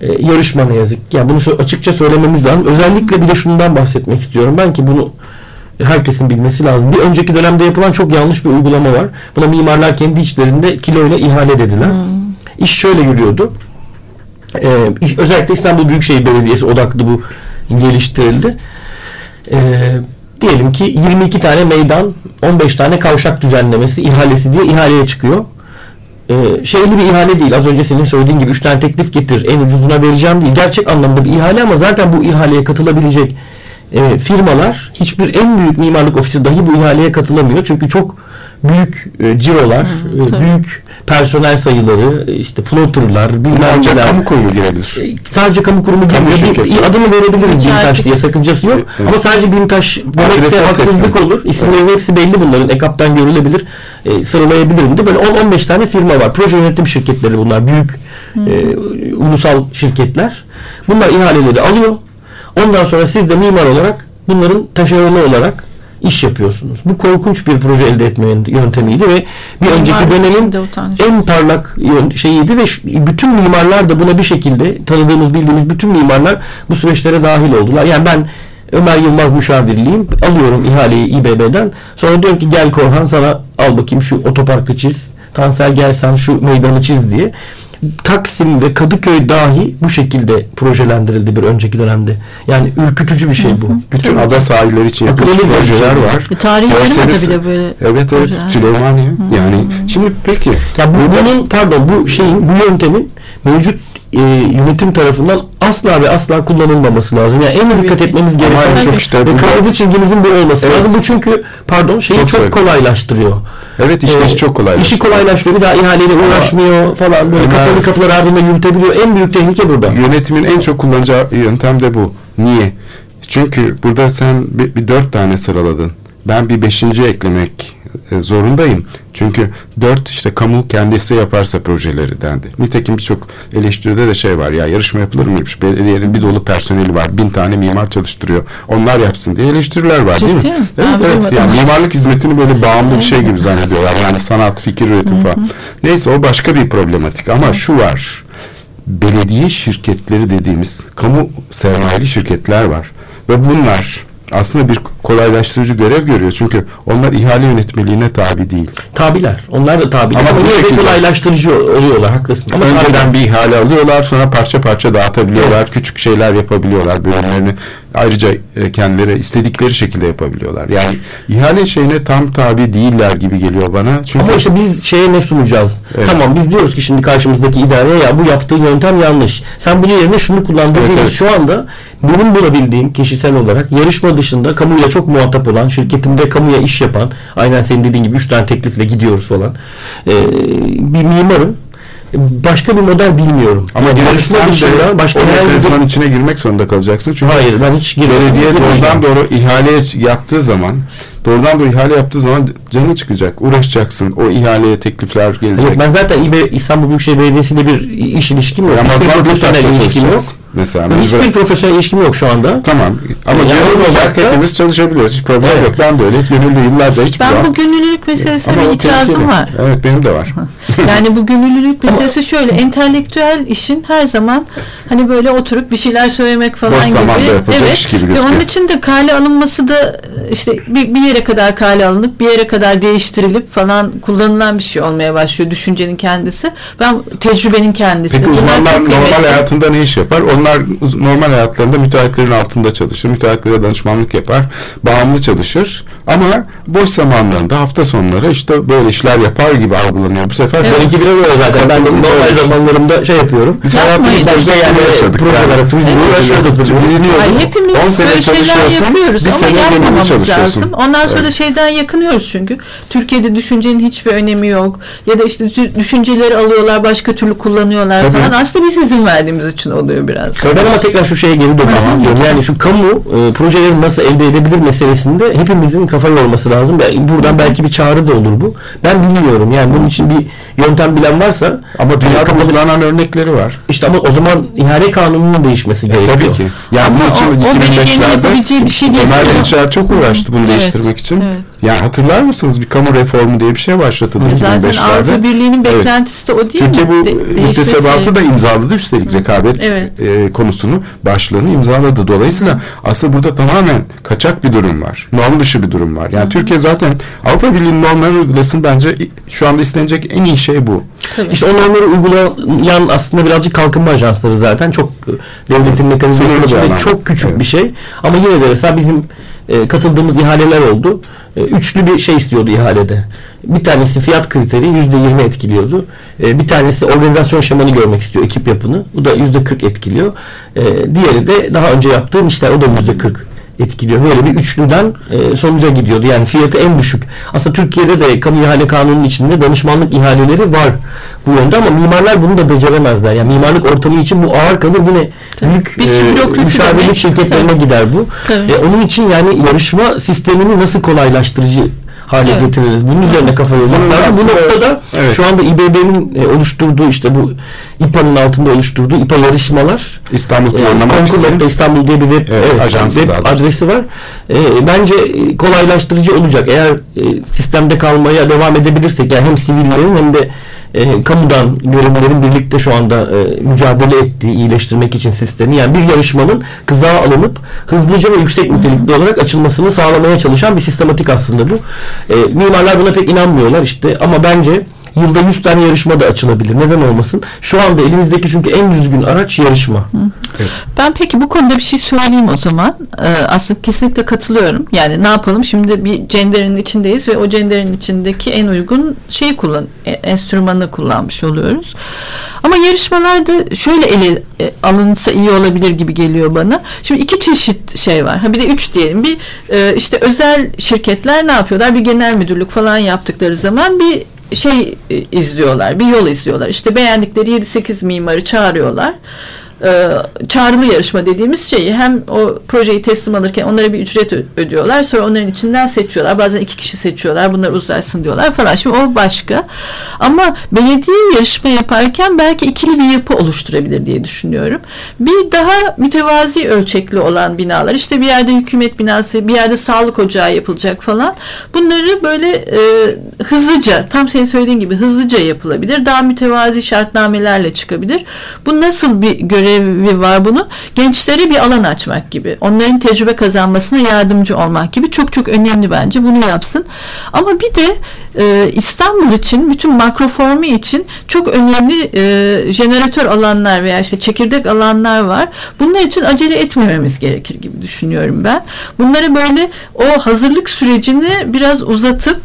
e, yarışma ne yazık. Yani bunu açıkça söylememiz lazım. Özellikle bir de şundan bahsetmek istiyorum. Ben ki bunu herkesin bilmesi lazım. Bir önceki dönemde yapılan çok yanlış bir uygulama var. Buna mimarlar kendi içlerinde kiloyla ihale dediler. İş şöyle yürüyordu. Ee, özellikle İstanbul Büyükşehir Belediyesi odaklı bu geliştirildi. Ee, diyelim ki 22 tane meydan, 15 tane kavşak düzenlemesi ihalesi diye ihaleye çıkıyor. Ee, şeyli bir ihale değil. Az önce senin söylediğin gibi 3 tane teklif getir, en ucuzuna vereceğim değil. Gerçek anlamda bir ihale ama zaten bu ihaleye katılabilecek e, firmalar hiçbir en büyük mimarlık ofisi dahi bu ihaleye katılamıyor. Çünkü çok büyük e, cirolar, e, büyük personel sayıları, işte plotterlar, bilmem Ancak neler. kamu kurumu girebilir. E, Sadece kamu kurumu Kamu şirketi. adını verebiliriz. BİMTAŞ diye sakıncası yok. Evet. Ama sadece Adrese demekte haksızlık teslim. olur. İsimlerin hepsi belli bunların. EKAP'tan görülebilir. E, sıralayabilirim de. Böyle 10-15 tane firma var. Proje yönetim şirketleri bunlar. Büyük e, ulusal şirketler. Bunlar ihaleleri alıyor. Ondan sonra siz de mimar olarak bunların taşeronu olarak iş yapıyorsunuz. Bu korkunç bir proje elde etme yöntemiydi ve bir önceki Mimarlık dönemin en parlak şeyiydi ve bütün mimarlar da buna bir şekilde tanıdığımız bildiğimiz bütün mimarlar bu süreçlere dahil oldular. Yani ben Ömer Yılmaz müşavirliyim. Alıyorum ihaleyi İBB'den. Sonra diyorum ki gel Korhan sana al bakayım şu otoparkı çiz. Tansel gel sen şu meydanı çiz diye. Taksim ve Kadıköy dahi bu şekilde projelendirildi bir önceki dönemde. Yani ürkütücü bir şey bu. Bütün ada sahilleri için yapılmış projeler şey. var. E, tarihi yarımada bile böyle Evet evet. Süleymaniye. Yani şimdi peki Ya bu, bunun pardon bu şeyin bu yöntemin mevcut e, yönetim tarafından asla ve asla kullanılmaması lazım. Yani en dikkat etmemiz gereken en şey çok işte bu- kırmızı çizgimizin bu olması Evet. lazım. Bu çünkü pardon şeyi Çok çok, kolaylaştırıyor. evet işte Ee, çok kolay. İşi kolaylaştırıyor. Bir daha ihaleyle uğraşmıyor falan böyle Ömer- kapalı kapılar ardında yürütebiliyor. En büyük tehlike burada. Yönetimin en çok kullanacağı yöntem de bu. Niye? Çünkü burada sen bir, bir dört tane sıraladın. Ben bir beşinci eklemek zorundayım. Çünkü dört işte kamu kendisi yaparsa projeleri dendi. Nitekim birçok eleştiride de şey var ya yarışma yapılır mıymış? Belediyenin bir dolu personeli var. Bin tane mimar çalıştırıyor. Onlar yapsın diye eleştiriler var değil mi? Evet Ben evet. bilmiyordum. Yani mimarlık hizmetini böyle bağımlı bir şey gibi zannediyorlar. Yani sanat, fikir üretim falan. Neyse o başka bir problematik. Ama şu var belediye şirketleri dediğimiz kamu sermayeli şirketler var. Ve bunlar aslında bir kolaylaştırıcı görev görüyor. Çünkü onlar ihale yönetmeliğine tabi değil. Tabiler. Onlar da tabiler. Ama Ama, bu şekilde- kolaylaştırıcı oluyorlar. Haklısın. Ama tabiler. Önceden bir ihale alıyorlar sonra parça parça dağıtabiliyorlar. Küçük şeyler yapabiliyorlar bölümlerini. Ayrıca e, kendileri istedikleri şekilde yapabiliyorlar. Yani ihale şeyine tam tabi değiller gibi geliyor bana. Çünkü Ama işte biz şeye ne sunacağız? Evet. Tamam biz diyoruz ki şimdi karşımızdaki idareye ya bu yaptığı yöntem yanlış. Sen bunun yerine şunu kullandın. Evet, evet. Şu anda benim bulabildiğim kişisel olarak yarışma dışında kamuyla çok muhatap olan, şirketimde kamuya iş yapan, aynen senin dediğin gibi üç tane teklifle gidiyoruz falan. Ee, bir mimarım. Başka bir model bilmiyorum. ama Yani gelirsen de başka o bir- mekanizmanın içine girmek zorunda kalacaksın. Çünkü Hayır ben hiç girmedim. Belediye doğrudan doğru ihale yaptığı zaman doğrudan doğru ihale yaptığı zaman canı çıkacak. Uğraşacaksın. O ihaleye teklifler gelecek. Yok, ben zaten İBE İstanbul Büyükşehir Belediyesi ile bir iş ilişkim yok. Ama Hiçbir ben profesyonel ilişkim yok. Mesela Hiçbir mecbur- profesyonel ilişkim yok şu anda. Tamam. Ama Yani gönüllü olarak da- hepimiz çalışabiliyoruz. Hiç problem Evet. yok. Ben de öyle. Hiç gönüllü yıllarca hiçbir Ben bu gönüllülük meselesine bir itirazım var. Evet benim de var. Yani bu gönüllülük meselesi şöyle entelektüel işin her zaman hani böyle oturup bir şeyler söylemek falan Boş gibi. zamanda yapılacak iş gibi Ve gözüküyor. onun için de kale alınması da işte bir, bir yere kadar kale alınıp bir yere kadar değiştirilip falan kullanılan bir şey olmaya başlıyor düşüncenin kendisi. Ben tecrübenin kendisi. Peki Bunlar uzmanlar normal kıymetli. hayatında ne iş yapar? Onlar normal hayatlarında müteahhitlerin altında çalışır. Müteahhitlere danışmanlık yapar. Bağımlı çalışır. Ama boş zamanlarında hafta sonları işte böyle işler yapar gibi algılanıyor. Bu sefer Evet. Benimki biraz öyle zaten. Ben normal böyle. zamanlarımda şey yapıyorum. Biz İşte işte yani projeler, Yani. turizm Uğraşıyorduk. hepimiz 10 sene böyle şeyler yapıyoruz Bir ama yapmamamız çalışıyorsun. lazım. Ondan sonra şeyden yakınıyoruz çünkü. Türkiye'de düşüncenin hiçbir önemi yok. Ya da işte dü- düşünceleri alıyorlar başka türlü kullanıyorlar Tabii. falan. Aslında biz izin verdiğimiz için oluyor biraz. Ben ama tekrar şu şeye geri dönmek istiyorum. Yani şu kamu e, projeleri nasıl elde edebilir meselesinde hepimizin kafa yorması lazım. Buradan belki bir çağrı da olur bu. Ben bilmiyorum. Yani bunun için bir yöntem bilen varsa Ama dünyada kapalı- uygulanan örnekleri var. işte ama o zaman ihale kanununun değişmesi gerekiyor. Tabii ki. Yani Ama bunun için o- o belediyenin 2005'lerde yapabileceği bir şey değil. Ömer Gençler çok uğraştı bunu Evet, değiştirmek için. evet. Yani hatırlar mısınız bir kamu reformu diye bir şey başlatıldı Zaten 2005'lerde. Avrupa Birliği'nin Evet. beklentisi de o değil Türkiye mi? bu De- müktesebatı da imzaladı üstelik rekabet Evet. e, konusunu başlığını imzaladı. Dolayısıyla aslında burada tamamen kaçak bir durum var. Norm dışı bir durum var. Yani Türkiye zaten Avrupa Birliği'nin normlarını uygulasın bence şu anda istenecek en iyi şey bu. Tabii. İşte o normları uygulayan aslında birazcık kalkınma ajansları zaten çok e, devletin mekanizması içinde çok küçük Evet. bir şey. Ama yine de mesela bizim e, katıldığımız ihaleler oldu. E, üçlü bir şey istiyordu ihalede. Bir tanesi fiyat kriteri yüzde yirmi etkiliyordu. E, bir tanesi organizasyon şemanı görmek istiyor ekip yapını. Bu da yüzde kırk etkiliyor. Diğeri de daha önce yaptığım işler o da yüzde kırk etkiliyor. Böyle bir üçlüden e, sonuca gidiyordu. Yani fiyatı en düşük. Aslında Türkiye'de de kamu ihale kanunun içinde danışmanlık ihaleleri var bu yönde ama mimarlar bunu da beceremezler. Yani mimarlık ortamı için bu ağır kalır. Yine büyük Bir bürokrasi müşavirlik şirketlerine Tabii. gider bu. Tabii. E, onun için yani yarışma sistemini nasıl kolaylaştırıcı hale Evet. getiririz. Bunun üzerine kafa yormak lazım. Bu noktada Evet. şu anda İBB'nin e, oluşturduğu işte bu İPA'nın altında oluşturduğu İPA yarışmalar İstanbul e, Planlama Ofisi. İstanbul diye bir web, Evet, evet, ajansı web adresi var. E, bence e, kolaylaştırıcı olacak. Eğer e, sistemde kalmaya devam edebilirsek yani hem sivillerin hem de e, kamudan görevlilerin birlikte şu anda e, mücadele ettiği iyileştirmek için sistemi yani bir yarışmanın kızağa alınıp hızlıca ve yüksek nitelikli olarak açılmasını sağlamaya çalışan bir sistematik aslında bu. E, mimarlar buna pek inanmıyorlar işte ama bence yılda 100 tane yarışma da açılabilir. Neden olmasın? Şu anda elimizdeki çünkü en düzgün araç yarışma. Ben peki bu konuda bir şey söyleyeyim o zaman. Ee, aslında kesinlikle katılıyorum. Yani ne yapalım? Şimdi bir cenderin içindeyiz ve o cenderin içindeki en uygun şeyi kullan, e, enstrümanı kullanmış oluyoruz. Ama yarışmalarda şöyle ele e, alınsa iyi olabilir gibi geliyor bana. Şimdi iki çeşit şey var. Ha bir de üç diyelim. Bir e, işte özel şirketler ne yapıyorlar? Bir genel müdürlük falan yaptıkları zaman bir şey e, izliyorlar. Bir yol izliyorlar. İşte beğendikleri 7-8 mimarı çağırıyorlar e, çağrılı yarışma dediğimiz şeyi hem o projeyi teslim alırken onlara bir ücret ödüyorlar sonra onların içinden seçiyorlar bazen iki kişi seçiyorlar bunlar uzlaşsın diyorlar falan. Şimdi o başka. Ama belediye yarışma yaparken belki ikili bir yapı oluşturabilir diye düşünüyorum. Bir daha mütevazi ölçekli olan binalar işte bir yerde hükümet binası bir yerde sağlık ocağı yapılacak falan. Bunları böyle e, hızlıca tam senin söylediğin gibi hızlıca yapılabilir. Daha mütevazi şartnamelerle çıkabilir. Bu nasıl bir görevi var bunu? Gençlere bir alan açmak gibi. Onların tecrübe kazanmasına yardımcı olmak gibi çok çok önemli bence. Bunu yapsın. Ama bir de e, İstanbul için bütün makroformu için çok önemli e, jeneratör alanlar veya işte çekirdek alanlar var. Bunlar için acele etmememiz gerekir gibi düşünüyorum ben. Bunları böyle o hazırlık sürecini biraz uzatıp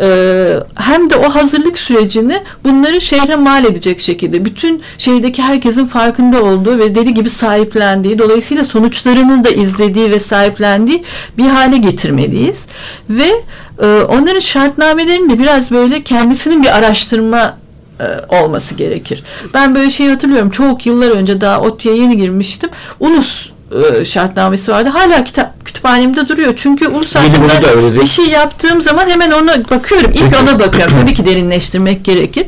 ee, hem de o hazırlık sürecini bunları şehre mal edecek şekilde bütün şehirdeki herkesin farkında olduğu ve deli gibi sahiplendiği dolayısıyla sonuçlarını da izlediği ve sahiplendiği bir hale getirmeliyiz ve e, onların şartnamelerini de biraz böyle kendisinin bir araştırma e, olması gerekir. Ben böyle şey hatırlıyorum. Çok yıllar önce daha ODTÜ'ye yeni girmiştim. Ulus e, şartnamesi vardı. Hala kitap kütüphanemde duruyor. Çünkü ulus Yeni bunu da hakkında öyle değil. bir şey yaptığım zaman hemen ona bakıyorum. İlk ona bakıyorum. Tabii ki derinleştirmek gerekir.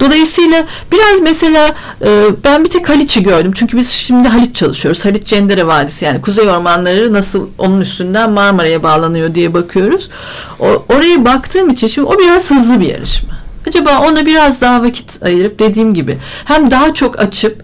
Dolayısıyla biraz mesela e, ben bir tek Haliç'i gördüm. Çünkü biz şimdi Haliç çalışıyoruz. Haliç Cendere Vadisi yani kuzey ormanları nasıl onun üstünden Marmara'ya bağlanıyor diye bakıyoruz. O, oraya baktığım için şimdi o biraz hızlı bir yarışma. Acaba ona biraz daha vakit ayırıp dediğim gibi hem daha çok açıp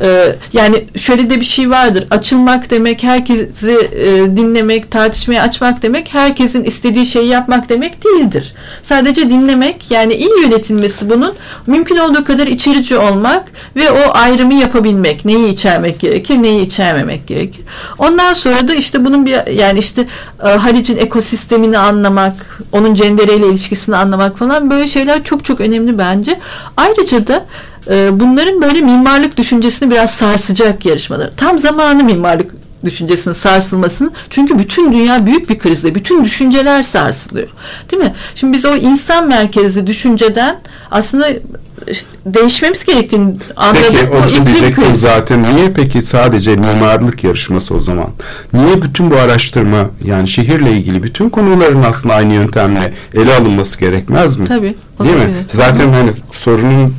e, yani şöyle de bir şey vardır. Açılmak demek herkesi e, dinlemek, tartışmaya açmak demek herkesin istediği şeyi yapmak demek değildir. Sadece dinlemek yani iyi yönetilmesi bunun mümkün olduğu kadar içerici olmak ve o ayrımı yapabilmek. Neyi içermek gerekir, neyi içermemek gerekir. Ondan sonra da işte bunun bir yani işte e, Halic'in ekosistemini anlamak, onun cendereyle ilişkisini anlamak falan böyle şeyler çok çok önemli bence. Ayrıca da e, bunların böyle mimarlık düşüncesini biraz sarsacak yarışmalar. Tam zamanı mimarlık düşüncesinin sarsılmasının çünkü bütün dünya büyük bir krizde bütün düşünceler sarsılıyor değil mi? Şimdi biz o insan merkezli düşünceden aslında değişmemiz gerektiğini anladık. Peki onu diyecektim zaten. Niye peki sadece mimarlık yarışması o zaman? Niye bütün bu araştırma yani şehirle ilgili bütün konuların aslında aynı yöntemle ele alınması gerekmez mi? Tabii. Değil mi? Zaten hani sorunun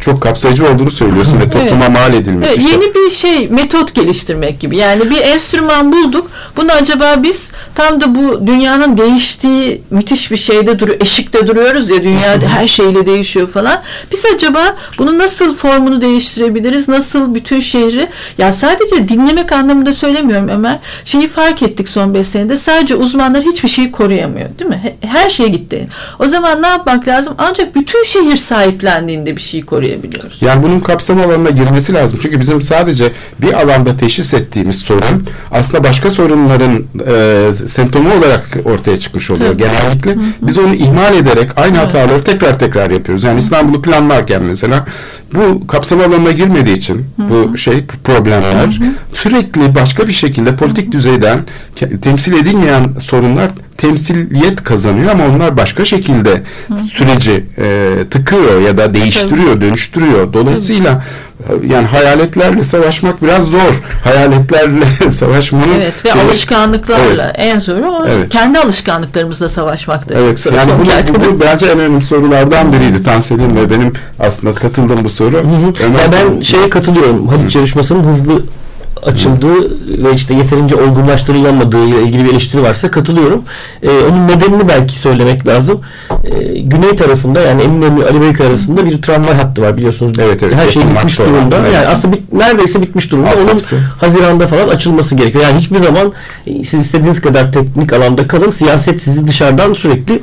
çok kapsayıcı olduğunu söylüyorsun ve topluma mal edilmesi. Evet, işte. yeni bir şey metot geliştirmek gibi. Yani bir enstrüman bulduk. Bunu acaba biz tam da bu dünyanın değiştiği müthiş bir şeyde duruyor. Eşikte duruyoruz ya dünyada her şeyle değişiyor falan. Biz acaba bunu nasıl formunu değiştirebiliriz? Nasıl bütün şehri ya sadece dinlemek anlamında söylemiyorum Ömer. Şeyi fark ettik son 5 senede. Sadece uzmanlar hiçbir şeyi koruyamıyor. Değil mi? He- Her şey gitti. O zaman ne yapmak lazım? Ancak bütün şehir sahiplendiğinde bir şeyi koruyabiliyoruz. Yani bunun kapsam alanına girmesi lazım. Çünkü bizim sadece bir alanda teşhis ettiğimiz sorun aslında başka sorunların e, semptomu olarak ortaya çıkmış oluyor Tabii. genellikle. Biz onu ihmal ederek aynı hataları tekrar tekrar yapıyoruz. Yani İstanbul'u planlarken mesela bu kapsam alanına girmediği için bu şey problemler sürekli başka bir şekilde politik düzeyden ke- temsil edilmeyen sorunlar temsiliyet kazanıyor ama onlar başka şekilde süreci e, tıkıyor ya da değiştiriyor, dönüştürüyor. Dolayısıyla e, yani hayaletlerle savaşmak biraz zor. Hayaletlerle savaşmanın Evet ve şeyi- alışkanlıklarla en zoru o Evet. kendi alışkanlıklarımızla savaşmaktır. Evet Son- yani bu, gerçekten. bu, bu bence en önemli sorulardan biriydi Tansel'in ve benim aslında katıldığım bu soru. Hı hı. Ömer Ya ben şeye katılıyorum. Haliç yarışmasının hızlı açıldığı ve işte yeterince olgunlaştırılamadığı ile ilgili bir eleştiri varsa katılıyorum. Ee, onun nedenini belki söylemek lazım. Ee, güney tarafında yani Eminönü Ali Beyköy arasında bir tramvay hattı var biliyorsunuz. Evet, evet, Her şey bitmiş olan, durumda. evet. Yani aslında bit- neredeyse bitmiş durumda. Onun Altyapısı. Haziranda falan açılması gerekiyor. Yani hiçbir zaman e, siz istediğiniz kadar teknik alanda kalın. Siyaset sizi dışarıdan sürekli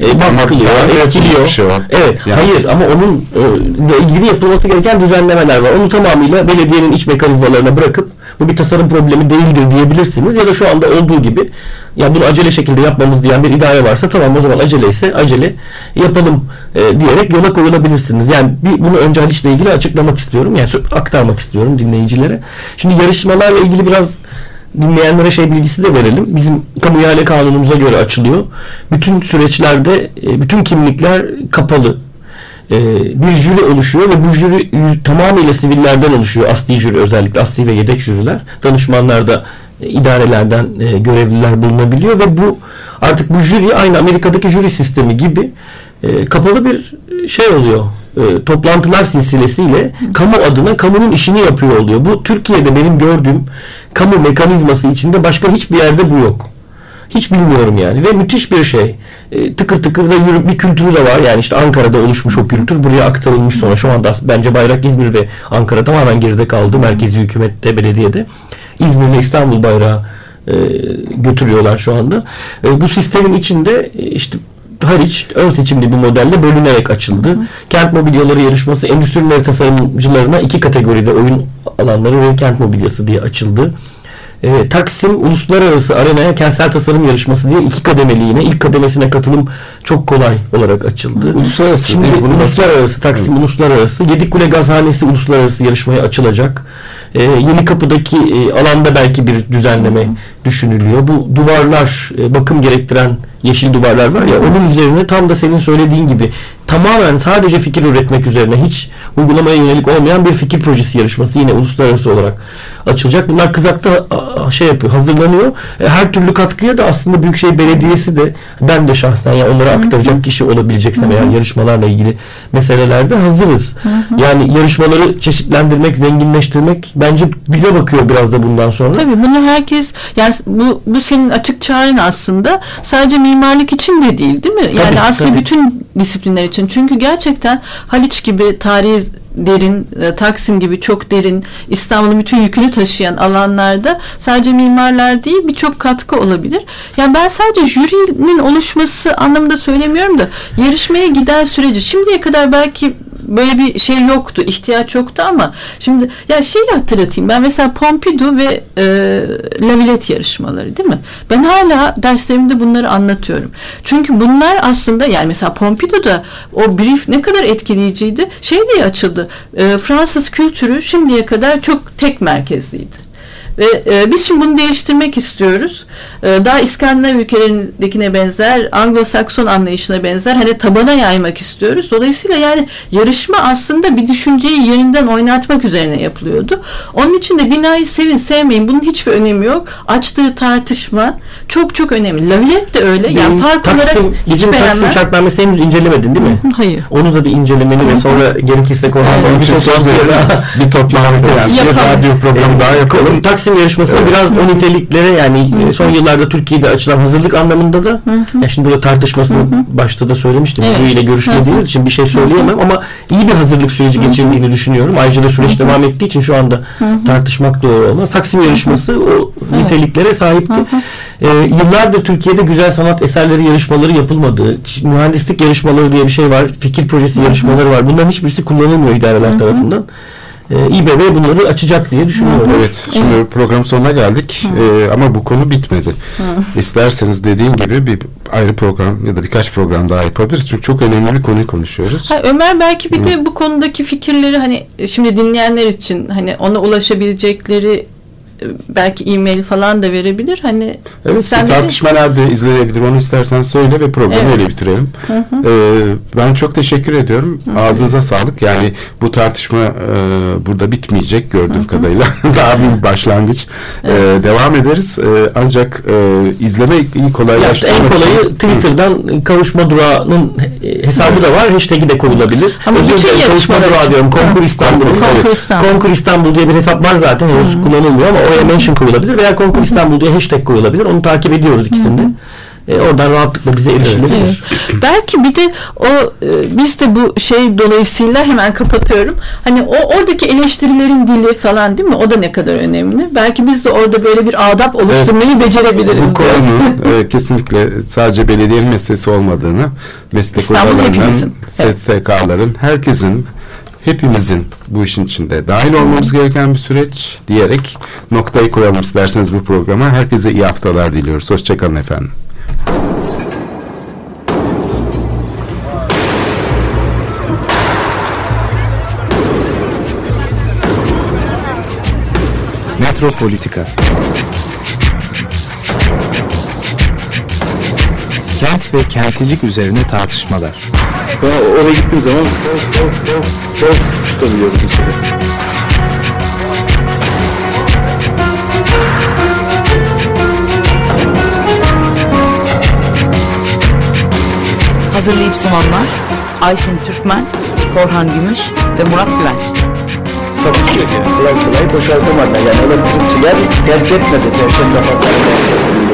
e, baskılıyor, yapılmış etkiliyor. şey. Evet. Yani- Hayır ama onun e, ilgili yapılması gereken düzenlemeler var. Onu tamamıyla belediyenin iç mekanizmalarına bırakıp bu bir tasarım problemi değildir diyebilirsiniz ya da şu anda olduğu gibi ya bunu acele şekilde yapmamız diyen bir idare varsa tamam o zaman acele ise acele yapalım e, diyerek yola koyulabilirsiniz. Yani bir, bunu önce Haliç'le ilgili açıklamak istiyorum. Yani aktarmak istiyorum dinleyicilere. Şimdi yarışmalarla ilgili biraz dinleyenlere şey bilgisi de verelim. Bizim kamu ihale kanunumuza göre açılıyor. Bütün süreçlerde e, bütün kimlikler kapalı. E, bir jüri oluşuyor ve bu jüri tamamıyla sivillerden oluşuyor. Asli jüri özellikle asli ve yedek jüriler. Danışmanlar da e, idarelerden e, görevliler bulunabiliyor ve bu artık bu jüri aynı Amerika'daki jüri sistemi gibi e, kapalı bir şey oluyor. Toplantılar silsilesiyle kamu adına kamunun işini yapıyor oluyor. Bu Türkiye'de benim gördüğüm kamu mekanizması içinde başka hiçbir yerde bu yok. Hiç bilmiyorum yani ve müthiş bir şey. E, tıkır tıkır da yürü, bir kültürü de var. Yani işte Ankara'da oluşmuş o kültür buraya aktarılmış sonra. Şu anda bence bayrak İzmir ve Ankara tamamen geride kaldı. Merkezi hükümette, belediyede. İzmir ile İstanbul bayrağı e, götürüyorlar şu anda. E, bu sistemin içinde e, işte hariç ön seçimli bir modelle bölünerek açıldı. Kent mobilyaları yarışması endüstriler tasarımcılarına iki kategoride oyun alanları ve kent mobilyası diye açıldı. E, Taksim Uluslararası Arenaya Kentsel Tasarım Yarışması diye iki kademeli yine. ilk kademesine katılım çok kolay olarak açıldı. Uluslararası Şimdi değil mi? Bunu uluslararası, Taksim Uluslararası. Yedikule Gazhanesi Uluslararası yarışmaya açılacak. E, Yeni Kapı'daki e, alanda belki bir düzenleme düşünülüyor. Bu duvarlar, e, bakım gerektiren yeşil duvarlar var ya onun üzerine tam da senin söylediğin gibi tamamen sadece fikir üretmek üzerine hiç uygulamaya yönelik olmayan bir fikir projesi yarışması yine uluslararası olarak açılacak. Bunlar kızakta şey yapıyor, hazırlanıyor. E, her türlü katkıya da aslında Büyükşehir Belediyesi de ben de şahsen ya onlara aktaracak kişi olabileceksem eğer yarışmalarla ilgili meselelerde hazırız. Yani yarışmaları çeşitlendirmek, zenginleştirmek bence bize bakıyor biraz da bundan sonra. Tabii bunu herkes yani bu bu senin açık çağrın aslında sadece mimarlık için de değil değil mi? Yani Tabii, aslında tabii. bütün disiplinler için. Çünkü gerçekten Haliç gibi tarihi derin, e, Taksim gibi çok derin, İstanbul'un bütün yükünü taşıyan alanlarda sadece mimarlar değil birçok katkı olabilir. Yani ben sadece jürinin oluşması anlamında söylemiyorum da yarışmaya giden süreci şimdiye kadar belki böyle bir şey yoktu, ihtiyaç yoktu ama şimdi ya şeyi hatırlatayım. Ben mesela Pompidou ve e, La Villette yarışmaları değil mi? Ben hala derslerimde bunları anlatıyorum. Çünkü bunlar aslında yani mesela Pompidou'da o brief ne kadar etkileyiciydi. Şey diye açıldı. E, Fransız kültürü şimdiye kadar çok tek merkezliydi. Ve e, biz şimdi bunu değiştirmek istiyoruz. E, daha İskandinav ülkelerindekine benzer, Anglo-Sakson anlayışına benzer hani tabana yaymak istiyoruz. Dolayısıyla yani yarışma aslında bir düşünceyi yerinden oynatmak üzerine yapılıyordu. Onun için de binayı sevin sevmeyin bunun hiçbir önemi yok. Açtığı tartışma çok çok önemli. Laviyet de öyle. Yani Benim park olarak Taksim, hiç bizim Taksim beğenmem. şartnamesi henüz incelemedin değil mi? Hayır. Onu da bir incelemeni ve sonra gerekirse Korhan Onun için söz. Bir toplantı yani bir radyo programı daha yapalım. Taksim yarışmasını biraz o niteliklere yani e, son yıllarda Türkiye'de açılan hazırlık anlamında da ya şimdi burada tartışmasını başta da söylemiştim. Evet. Jüriyle görüşmediğimiz için bir şey söyleyemem ama iyi bir hazırlık süreci geçirdiğini düşünüyorum. Ayrıca da süreç devam ettiği için şu anda tartışmak doğru olmaz. Taksim yarışması o niteliklere sahipti. E, yıllardır Türkiye'de güzel sanat eserleri yarışmaları yapılmadı. Ç- Mühendislik yarışmaları diye bir şey var. Fikir projesi yarışmaları var. Bunların hiçbirisi kullanılmıyor idareler tarafından. E, İBB bunları açacak diye düşünüyorum. Evet, şimdi program sonuna geldik Ee, ama bu konu bitmedi. İsterseniz dediğim gibi bir ayrı program ya da birkaç program daha yapabiliriz. Çünkü çok önemli bir konuyu konuşuyoruz. Ha, Ömer belki bir de bu konudaki fikirleri hani e, şimdi dinleyenler için hani ona ulaşabilecekleri e, belki e-mail falan da verebilir. Hani Evet, sen bir dedin- tartışma nerede izlenebilir onu istersen söyle ve programı Evet. öyle bitirelim. Ee, ben çok teşekkür ediyorum. Ağzınıza sağlık. Yani bu tartışma e, burada bitmeyecek gördüğüm kadarıyla. Daha bir başlangıç. Ee, devam ederiz. Ee, ancak e, izleme iyi kolaylaştırmak en için- kolayı Twitter'dan kavuşma durağının he- hesabı da var. Hashtag'i de koyulabilir. Ama Özür bütün yarışmalar diyorum. Konkur İstanbul. Konkur Evet. İstanbul. Konkur İstanbul diye bir hesap var zaten. Henüz kullanılmıyor ama oraya mention koyulabilir veya Konkur İstanbul diye hashtag koyulabilir. Onu takip ediyoruz ikisini de. E, oradan rahatlıkla bize erişilebilir. Evet. Belki bir de o e, biz de bu şey dolayısıyla hemen kapatıyorum. Hani o oradaki eleştirilerin dili falan değil mi? O da ne kadar önemli. Belki biz de orada böyle bir adap oluşturmayı becerebiliriz. Bu konunun e, kesinlikle sadece belediyenin meselesi olmadığını, meslek İstanbul odalarının, hepimizin. Evet. STK'ların, herkesin, hepimizin bu işin içinde dahil olmamız gereken bir süreç diyerek noktayı koyalım isterseniz bu programa. Herkese iyi haftalar diliyoruz. Hoşçakalın efendim. Metropolitika Kent ve kentlilik üzerine tartışmalar. Ben oraya gittiğim zaman tutabiliyorum mesela. Hazırlayıp sunanlar Aysin Türkmen, Korhan Gümüş ve Murat Güvenç. Ki. Kolay kolay boşaltamadılar. Yani elektrikçiler terk etmedi Perşembe Pazarı merkezini.